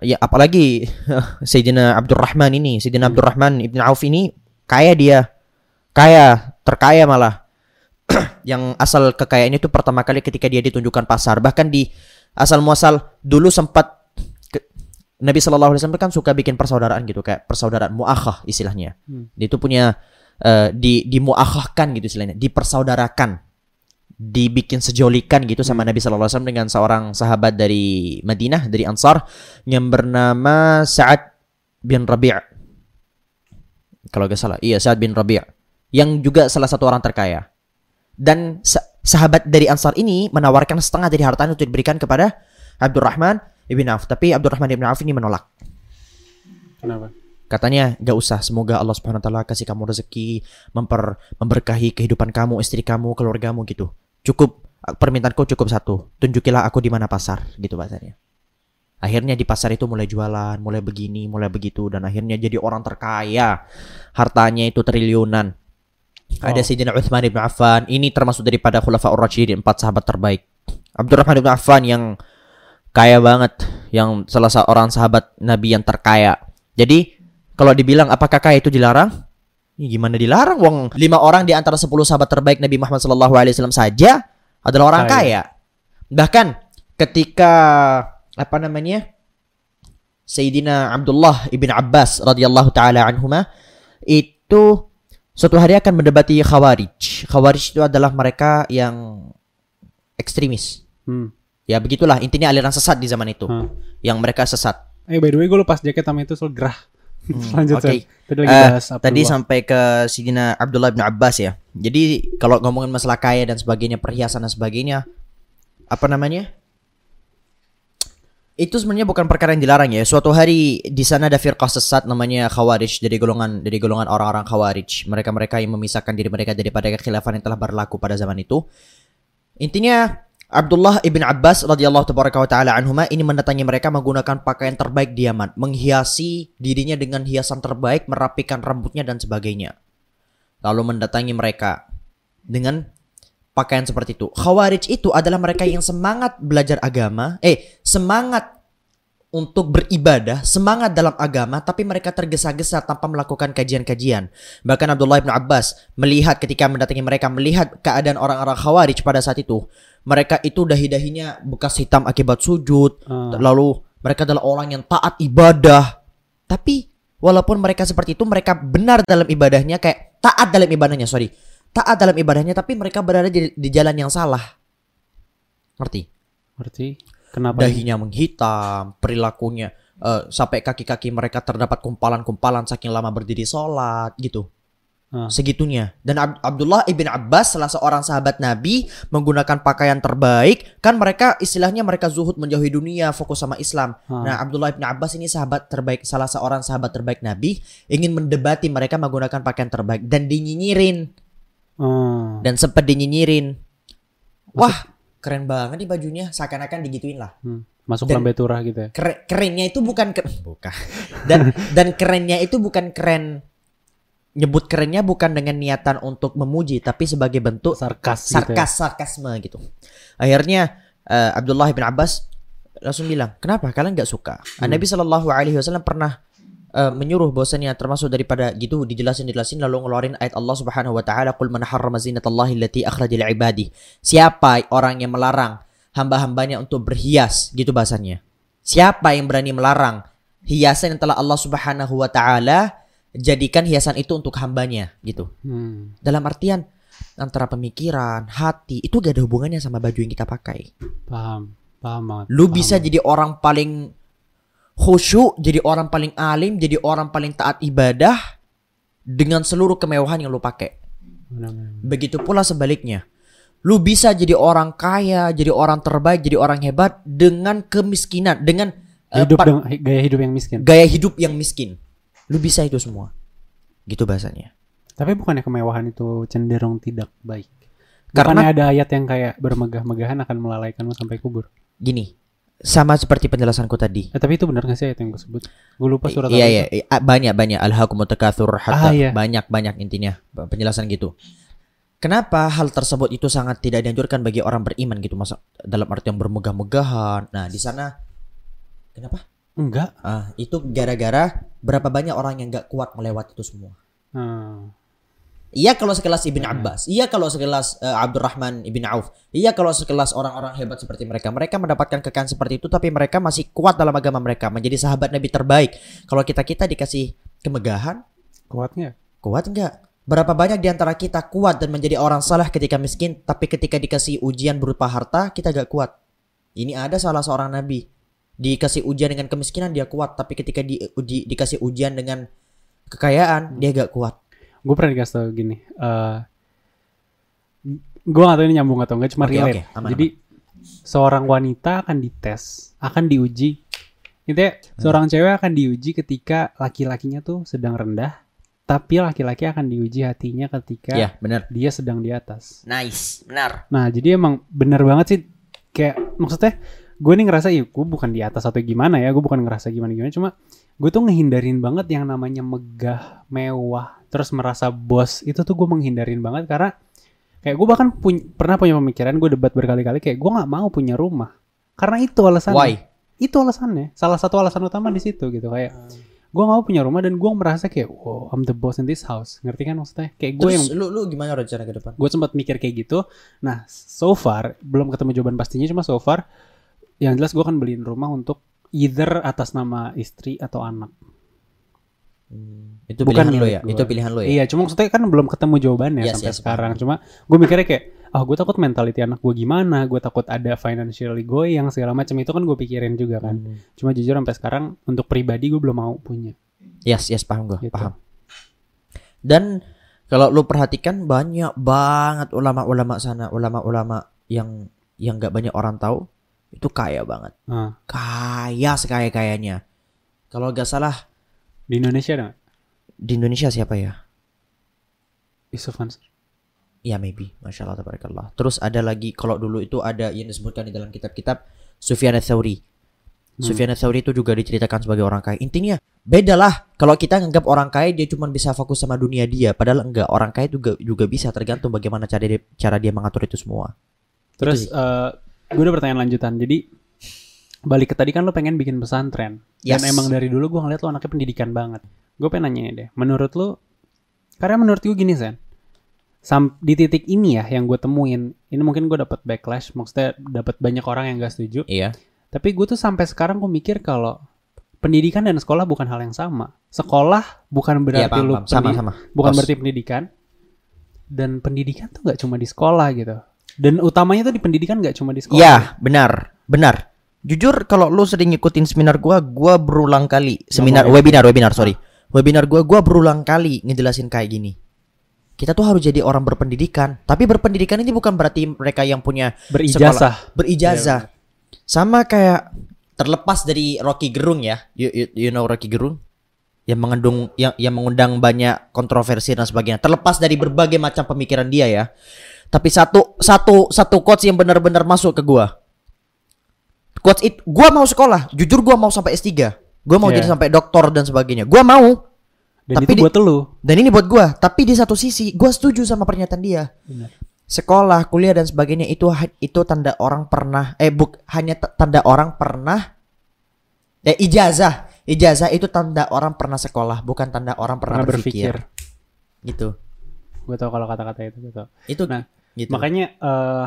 Ya apalagi [LAUGHS] Sayyidina Abdurrahman ini, Sayyidina
Hmm.
Abdurrahman ibn Auf ini kaya dia. Kaya, terkaya malah. [CLEARS THROAT] yang asal kekayaannya itu pertama kali ketika dia ditunjukkan pasar. Bahkan di asal muasal dulu sempat Nabi Shallallahu Alaihi Wasallam kan suka bikin persaudaraan gitu kayak persaudaraan muakhah istilahnya.
Hmm.
Dia itu punya eh, di dimuakhahkan gitu istilahnya, dipersaudarakan, dibikin sejolikan gitu sama Nabi Shallallahu Alaihi Wasallam dengan seorang sahabat dari Madinah dari Ansar yang bernama Sa'ad bin Rabi'. Kalau gak salah, iya Sa'ad bin Rabi' yang juga salah satu orang terkaya. Dan sa- sahabat dari Ansar ini menawarkan setengah dari hartanya untuk diberikan kepada Abdurrahman ibn Auf. Tapi Abdurrahman ibn Auf ini menolak.
Kenapa?
Katanya gak usah. Semoga Allah Subhanahu Wa Taala kasih kamu rezeki, memper, memberkahi kehidupan kamu, istri kamu, keluargamu gitu. Cukup permintaanku cukup satu. Tunjukilah aku di mana pasar gitu bahasanya. Akhirnya di pasar itu mulai jualan, mulai begini, mulai begitu dan akhirnya jadi orang terkaya. Hartanya itu triliunan. Ada
Wow.
Sayyidina Uthman ibn Affan. Ini termasuk daripada Khulafaur Rasyidin, empat sahabat terbaik. Abdurrahman ibn Affan yang kaya banget, yang salah seorang sahabat Nabi yang terkaya. Jadi kalau dibilang apakah kaya itu dilarang? Ini gimana dilarang? Wong lima orang di antara 10 sahabat terbaik Nabi Muhammad SAW saja adalah orang
Kaya.
kaya. Bahkan ketika apa namanya? Sayyidina Abdullah ibn Abbas radhiyallahu taala anhuma itu suatu hari akan mendebati Khawarij. Khawarij itu adalah mereka yang ekstremis.
Hmm.
Ya begitulah intinya aliran sesat di zaman itu.
Hmm.
Yang mereka sesat.
Eh by the way gue lepas jaket sama itu soal gerah. [LAUGHS] Lanjut
Oke.
Sen. Tadi
Eh,
bahas
Tadi sampai ke Sidina Abdullah bin Abbas ya. Jadi kalau ngomongin masalah kaya dan sebagainya, perhiasan dan sebagainya, apa namanya? Itu sebenarnya bukan perkara yang dilarang ya. Suatu hari di sana ada firqah sesat namanya Khawarij dari golongan dari golongan orang-orang Khawarij. Mereka-mereka yang memisahkan diri mereka daripada kekhilafan yang telah berlaku pada zaman itu. Intinya Abdullah ibn Abbas radhiyallahu tabaraka taala anhuma ini mendatangi mereka menggunakan pakaian terbaik di Yaman, menghiasi dirinya dengan hiasan terbaik, merapikan rambutnya dan sebagainya. Lalu mendatangi mereka dengan pakaian seperti itu. Khawarij itu adalah mereka yang semangat belajar agama, eh semangat untuk beribadah, semangat dalam agama, tapi mereka tergesa-gesa tanpa melakukan kajian-kajian. Bahkan Abdullah bin Abbas melihat ketika mendatangi mereka, melihat keadaan orang-orang Khawarij pada saat itu, mereka itu dahi-dahinya bekas hitam akibat sujud,
Ah.
lalu mereka adalah orang yang taat ibadah. Tapi walaupun mereka seperti itu, mereka benar dalam ibadahnya kayak taat dalam ibadahnya, sorry. Taat dalam ibadahnya tapi mereka berada di, di jalan yang salah. Ngerti?
Berarti kenapa?
Dahinya menghitam, perilakunya eh, sampai kaki-kaki mereka terdapat kumpalan-kumpalan saking lama berdiri sholat gitu.
Ah.
Segitunya. Dan Ab- Abdullah ibn Abbas salah seorang sahabat Nabi menggunakan pakaian terbaik. Kan mereka istilahnya mereka zuhud menjauhi dunia, fokus sama Islam.
Ah.
Nah Abdullah ibn Abbas ini sahabat terbaik, salah seorang sahabat terbaik Nabi ingin mendebati mereka menggunakan pakaian terbaik dan dinyinyirin
Ah.
dan sempat dinyinyirin. Wah keren banget nih bajunya, seakan-akan digituin lah.
Hmm. Masuk
Dan-
lambe turah gitu ya.
Keren, kerennya itu bukan ke- bukan [LAUGHS] dan dan kerennya itu bukan keren nyebut kerennya bukan dengan niatan untuk memuji tapi sebagai bentuk
Sarkas gitu ya.
sarkas sarkasme gitu akhirnya eh, Abdullah bin Abbas langsung bilang kenapa kalian nggak suka
Hmm.
Nabi Shallallahu Alaihi Wasallam pernah eh, menyuruh bahwasanya termasuk daripada gitu dijelasin dijelasin lalu ngeluarin ayat Allah Subhanahu wa taala qul man harrama zinatallahi allati akhraja li ibadi siapa orang yang melarang hamba-hambanya untuk berhias gitu bahasanya siapa yang berani melarang hiasan yang telah Allah Subhanahu wa taala jadikan hiasan itu untuk hambanya gitu.
Hmm.
Dalam artian antara pemikiran, hati itu gak ada hubungannya sama baju yang kita pakai.
Paham. Paham banget.
Lu
paham
bisa
banget.
jadi orang paling khusyuk, jadi orang paling alim, jadi orang paling taat ibadah dengan seluruh kemewahan yang lu pakai. Begitu pula sebaliknya. Lu bisa jadi orang kaya, jadi orang terbaik, jadi orang hebat dengan kemiskinan, dengan eh,
hidup
pa-
dengan gaya hidup yang miskin.
gaya hidup yang miskin. Lu bisa itu semua. Gitu bahasanya.
Tapi bukannya kemewahan itu cenderung tidak baik.
Karena-
Bukannya ada ayat yang kayak bermegah-megahan akan melalaikanmu sampai kubur.
Gini, sama seperti penjelasanku tadi.
Eh, tapi itu benar gak sih ayat yang gue sebut? Gue lupa surat
Iya iya, iya. Ah, banyak banyak alhaakumut takatsur hatta
Ah, iya.
banyak banyak intinya penjelasan gitu. Kenapa hal tersebut itu sangat tidak dianjurkan bagi orang beriman gitu masa dalam arti yang bermegah-megahan. Nah, di sana kenapa?
Enggak.
Ah, itu gara-gara berapa banyak orang yang gak kuat melewati itu semua.
Hmm.
Iya kalau sekelas Ibn Abbas, iya kalau sekelas eh, Abdurrahman Ibn Auf, iya kalau sekelas orang-orang hebat seperti mereka, mereka mendapatkan kekayaan seperti itu, tapi mereka masih kuat dalam agama mereka, menjadi sahabat Nabi terbaik. Kalau kita kita dikasih kemegahan,
Kuat nggak?
kuat nggak? Berapa banyak di antara kita kuat dan menjadi orang salah ketika miskin, tapi ketika dikasih ujian berupa harta, kita gak kuat. Ini ada salah seorang nabi dikasih ujian dengan kemiskinan dia kuat, tapi ketika di, di- dikasih ujian dengan kekayaan dia gak kuat.
Gue pernah dikasih tau gini. eh gue gak tau ini nyambung atau enggak, cuma
Oke,
relate.
oke, aman,
Jadi seorang wanita akan dites, akan diuji. Intinya
Hmm.
seorang cewek akan diuji ketika laki-lakinya tuh sedang rendah, tapi laki-laki akan diuji hatinya ketika
Ya benar.
dia sedang di atas.
Nice, benar.
Nah, jadi emang bener banget sih kayak maksudnya gue nih ngerasa ya gue bukan di atas atau gimana ya, gue bukan ngerasa gimana-gimana, cuma gue tuh ngehindarin banget yang namanya megah, mewah, terus merasa bos itu tuh gue menghindarin banget karena kayak gue bahkan puny- pernah punya pemikiran gue debat berkali-kali kayak gue nggak mau punya rumah karena itu alasannya.
Why?
Itu alasannya. Salah satu alasan utama di situ gitu kayak gue gak mau punya rumah dan gue merasa kayak wow I'm the boss in this house ngerti kan maksudnya kayak gue yang
lu lu gimana rencana ke depan?
gue sempat mikir kayak gitu nah so far belum ketemu jawaban pastinya cuma so far yang jelas gue akan beliin rumah untuk either atas nama istri atau anak
Hmm, itu
Bukan
pilihan
milik
ya.
gua.
Itu pilihan lu ya.
iya cuma maksudnya kan belum ketemu jawabannya
Yes,
sampai
yes,
sekarang cuma gue mikirnya kayak ah gue takut mentality anak gue gimana gue takut ada financially goyang segala macam itu kan gue pikirin juga kan
Hmm.
cuma jujur sampai sekarang untuk pribadi gue belum mau punya
Yes, yes paham gua,
Gitu.
paham. Dan kalau lu perhatikan banyak banget ulama-ulama sana, ulama-ulama yang yang nggak banyak orang tahu itu kaya banget.
Ah,
Kaya sekaya-kayanya. Kalau gak salah
di Indonesia ada
di Indonesia siapa ya?
Yusuf Mansur
Ya maybe, masya Allah tabarakallah. Terus ada lagi kalau dulu itu ada yang disebutkan di dalam kitab-kitab Sufyan ats-Tsauri.
Hmm.
Sufyan ats-Tsauri itu juga diceritakan sebagai orang kaya. Intinya beda lah. Kalau kita nganggap orang kaya dia cuma bisa fokus sama dunia dia, padahal enggak. Orang kaya juga juga bisa tergantung bagaimana cara dia, cara dia mengatur itu semua.
Terus
sih.
eh gue ada pertanyaan lanjutan. Jadi balik ke tadi kan lo pengen bikin pesantren.
Yes.
Dan emang dari dulu gue ngeliat lo anaknya pendidikan banget. Gue pengen nanya deh, menurut lo, karena menurut gue gini Sen, sam di titik ini ya yang gue temuin, ini mungkin gue dapat backlash, maksudnya dapat banyak orang yang gak setuju.
Iya.
Tapi gue tuh sampai sekarang gue mikir kalau pendidikan dan sekolah bukan hal yang sama. Sekolah bukan berarti
Iya, paham,
lo
paham. Sama, sama.
bukan
Bos.
berarti pendidikan. Dan pendidikan tuh gak cuma di sekolah gitu. Dan utamanya tuh di pendidikan gak cuma di sekolah.
Iya, benar, benar. Jujur kalau lu sering ngikutin seminar gua, gua berulang kali seminar
Ngomongin.
webinar, webinar, sorry. Webinar gua gua berulang kali ngejelasin kayak gini. Kita tuh harus jadi orang berpendidikan, tapi berpendidikan ini bukan berarti mereka yang punya
Berijazah.
berijazah. Sama kayak terlepas dari Rocky Gerung ya. You, you, you know Rocky Gerung? Yang mengandung yang yang mengundang banyak kontroversi dan sebagainya. Terlepas dari berbagai macam pemikiran dia ya. Tapi satu satu satu quotes yang benar-benar masuk ke gua. Quotes itu gua mau sekolah, jujur gua mau sampai S3. Gua mau
Iya.
jadi sampai doktor dan sebagainya. Gua mau.
Dan
Tapi
itu
di-
buat lu.
Dan ini buat gua, tapi di satu sisi gua setuju sama pernyataan dia
Benar.
sekolah, kuliah dan sebagainya itu itu tanda orang pernah eh buk hanya tanda orang pernah eh ijazah. Ijazah itu tanda orang pernah sekolah, bukan tanda orang pernah,
Pernah
berpikir.
berpikir.
Gitu.
Gue tau kalau kata-kata itu gue tau.
Itu
Nah,
gitu.
Makanya eh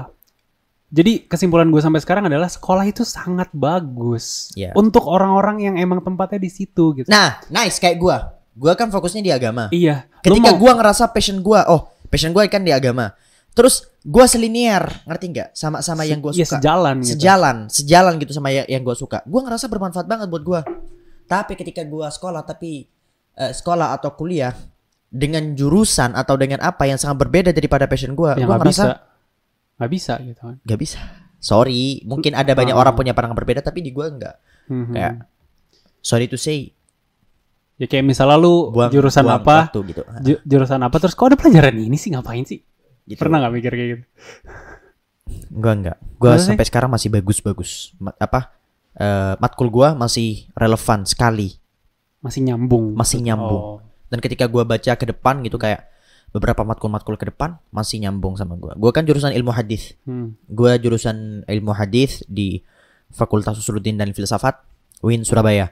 jadi kesimpulan gue sampai sekarang adalah sekolah itu sangat bagus
Iya.
untuk orang-orang yang emang tempatnya di situ gitu.
Nah, nice kayak gua. Gua kan fokusnya di agama.
Iya.
Ketika
mau-
gua ngerasa passion gua, oh, passion gua kan di agama. Terus gua selinier, ngerti nggak? Sama sama yang gua
Iya,
suka.
sejalan gitu.
sejalan, sejalan gitu sama ya- yang gua suka. Gua ngerasa bermanfaat banget buat gua. Tapi ketika gua sekolah tapi eh, sekolah atau kuliah dengan jurusan atau dengan apa yang sangat berbeda daripada passion gua,
Ya bisa.
ngerasa
Nggak bisa gitu kan.
nggak bisa. Sorry, mungkin ada banyak orang punya pandangan berbeda tapi di gua nggak.
Mhm.
Kayak sorry to say,
Ya kayak misalnya lu
buang
jurusan
buang
apa?
waktu gitu.
ju- jurusan apa terus kok ada pelajaran ini sih ngapain sih?
Gitu.
Pernah nggak mikir kayak gitu?
Enggak. Gua
Masa sih?
sampai sekarang masih bagus-bagus. Ma- apa? eh, matkul gua masih relevan sekali,
Masih nyambung.
masih nyambung.
Oh.
Dan ketika gua baca ke depan gitu kayak beberapa matkul-matkul ke depan masih nyambung sama gua. Gua kan jurusan ilmu hadis.
Hmm.
Gua jurusan ilmu hadis di Fakultas Usuluddin dan Filsafat UIN Surabaya.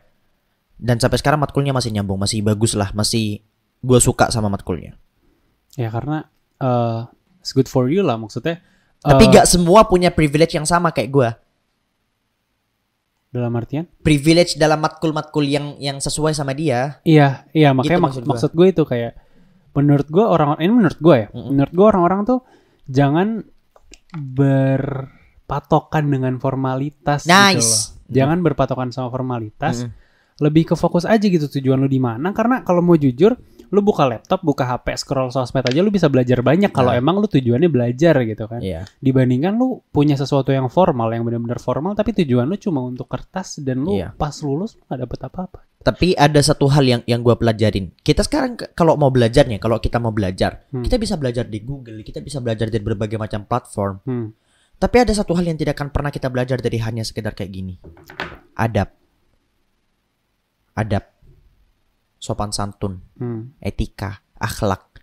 Dan sampai sekarang matkulnya masih nyambung, masih bagus lah, masih gua suka sama matkulnya.
Ya karena eh it's good for you lah maksudnya.
Tapi
eh,
gak semua punya privilege yang sama kayak gua.
dalam artian?
Privilege dalam matkul-matkul yang yang sesuai sama dia.
Iya, iya makanya
Gitu
mak-
maksud gua.
maksud gue itu kayak menurut gue orang ini menurut gue ya.
Mm-mm.
Menurut gue orang-orang tuh jangan berpatokan dengan formalitas gitu loh.
Nice.
Jangan berpatokan sama formalitas.
Mm-mm.
Lebih ke fokus aja gitu tujuan lu di mana karena kalau mau jujur lu buka laptop, buka HP, scroll sosmed aja lu bisa belajar banyak kalau
Nah.
emang lu tujuannya belajar gitu kan.
Iya.
Dibandingkan lu punya sesuatu yang formal yang benar-benar formal tapi tujuan lu cuma untuk kertas dan lu
Iya.
pas lulus lu gak dapet apa-apa.
Tapi ada satu hal yang yang gua pelajarin. Kita sekarang kalau mau belajar nih, kalau kita mau belajar,
Hmm.
kita bisa belajar di Google, kita bisa belajar dari berbagai macam platform.
Hmm.
Tapi ada satu hal yang tidak akan pernah kita belajar dari hanya sekedar kayak gini. Adab. Adab. Sopan santun,
Hmm.
etika, akhlak.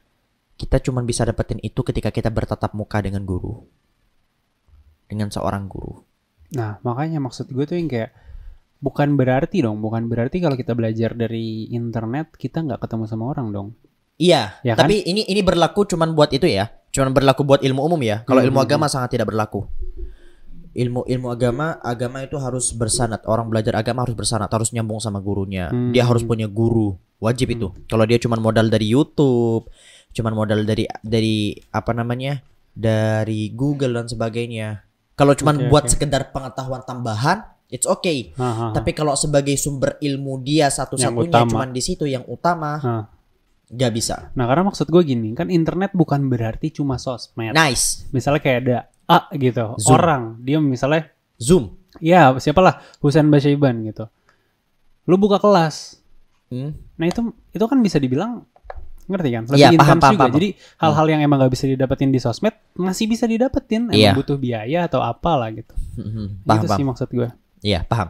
Kita cuma bisa dapetin itu ketika kita bertatap muka dengan guru. Dengan seorang guru.
Nah, makanya maksud gue tuh yang kayak bukan berarti dong, bukan berarti kalau kita belajar dari internet kita nggak ketemu sama orang dong.
Iya,
Ya kan?
tapi ini ini berlaku cuman buat itu ya. Cuman berlaku buat ilmu umum ya. Kalau
Hmm,
ilmu agama sangat tidak berlaku. Ilmu ilmu agama, agama itu harus bersanad. Orang belajar agama harus bersanad, harus nyambung sama gurunya.
Hmm.
Dia harus punya guru. Wajib itu. Kalau dia cuman modal dari YouTube, cuman modal dari dari apa namanya? dari Google dan sebagainya. Kalau cuman
Oke,
buat
oke.
sekedar pengetahuan tambahan, it's okay.
Hahaha.
Tapi kalau sebagai sumber ilmu dia satu-satunya cuman di situ yang utama,
Nah,
nggak bisa.
nah, karena maksud gue gini, kan internet bukan berarti cuma sosmed.
Nice.
Misalnya kayak ada A gitu,
Zoom.
orang dia misalnya
Zoom.
ya siapalah Husain Basyaiban gitu. Lu buka kelas.
Hmm.
Nah, itu itu kan bisa dibilang ngerti kan? Lebih
Iya, paham,
intens
paham,
juga.
paham.
Jadi hal-hal yang emang gak bisa didapetin di sosmed masih bisa didapetin. Emang
Iya.
butuh biaya atau apalah gitu.
Hmm,
itu
Paham,
sih
paham.
maksud gue.
Iya, paham.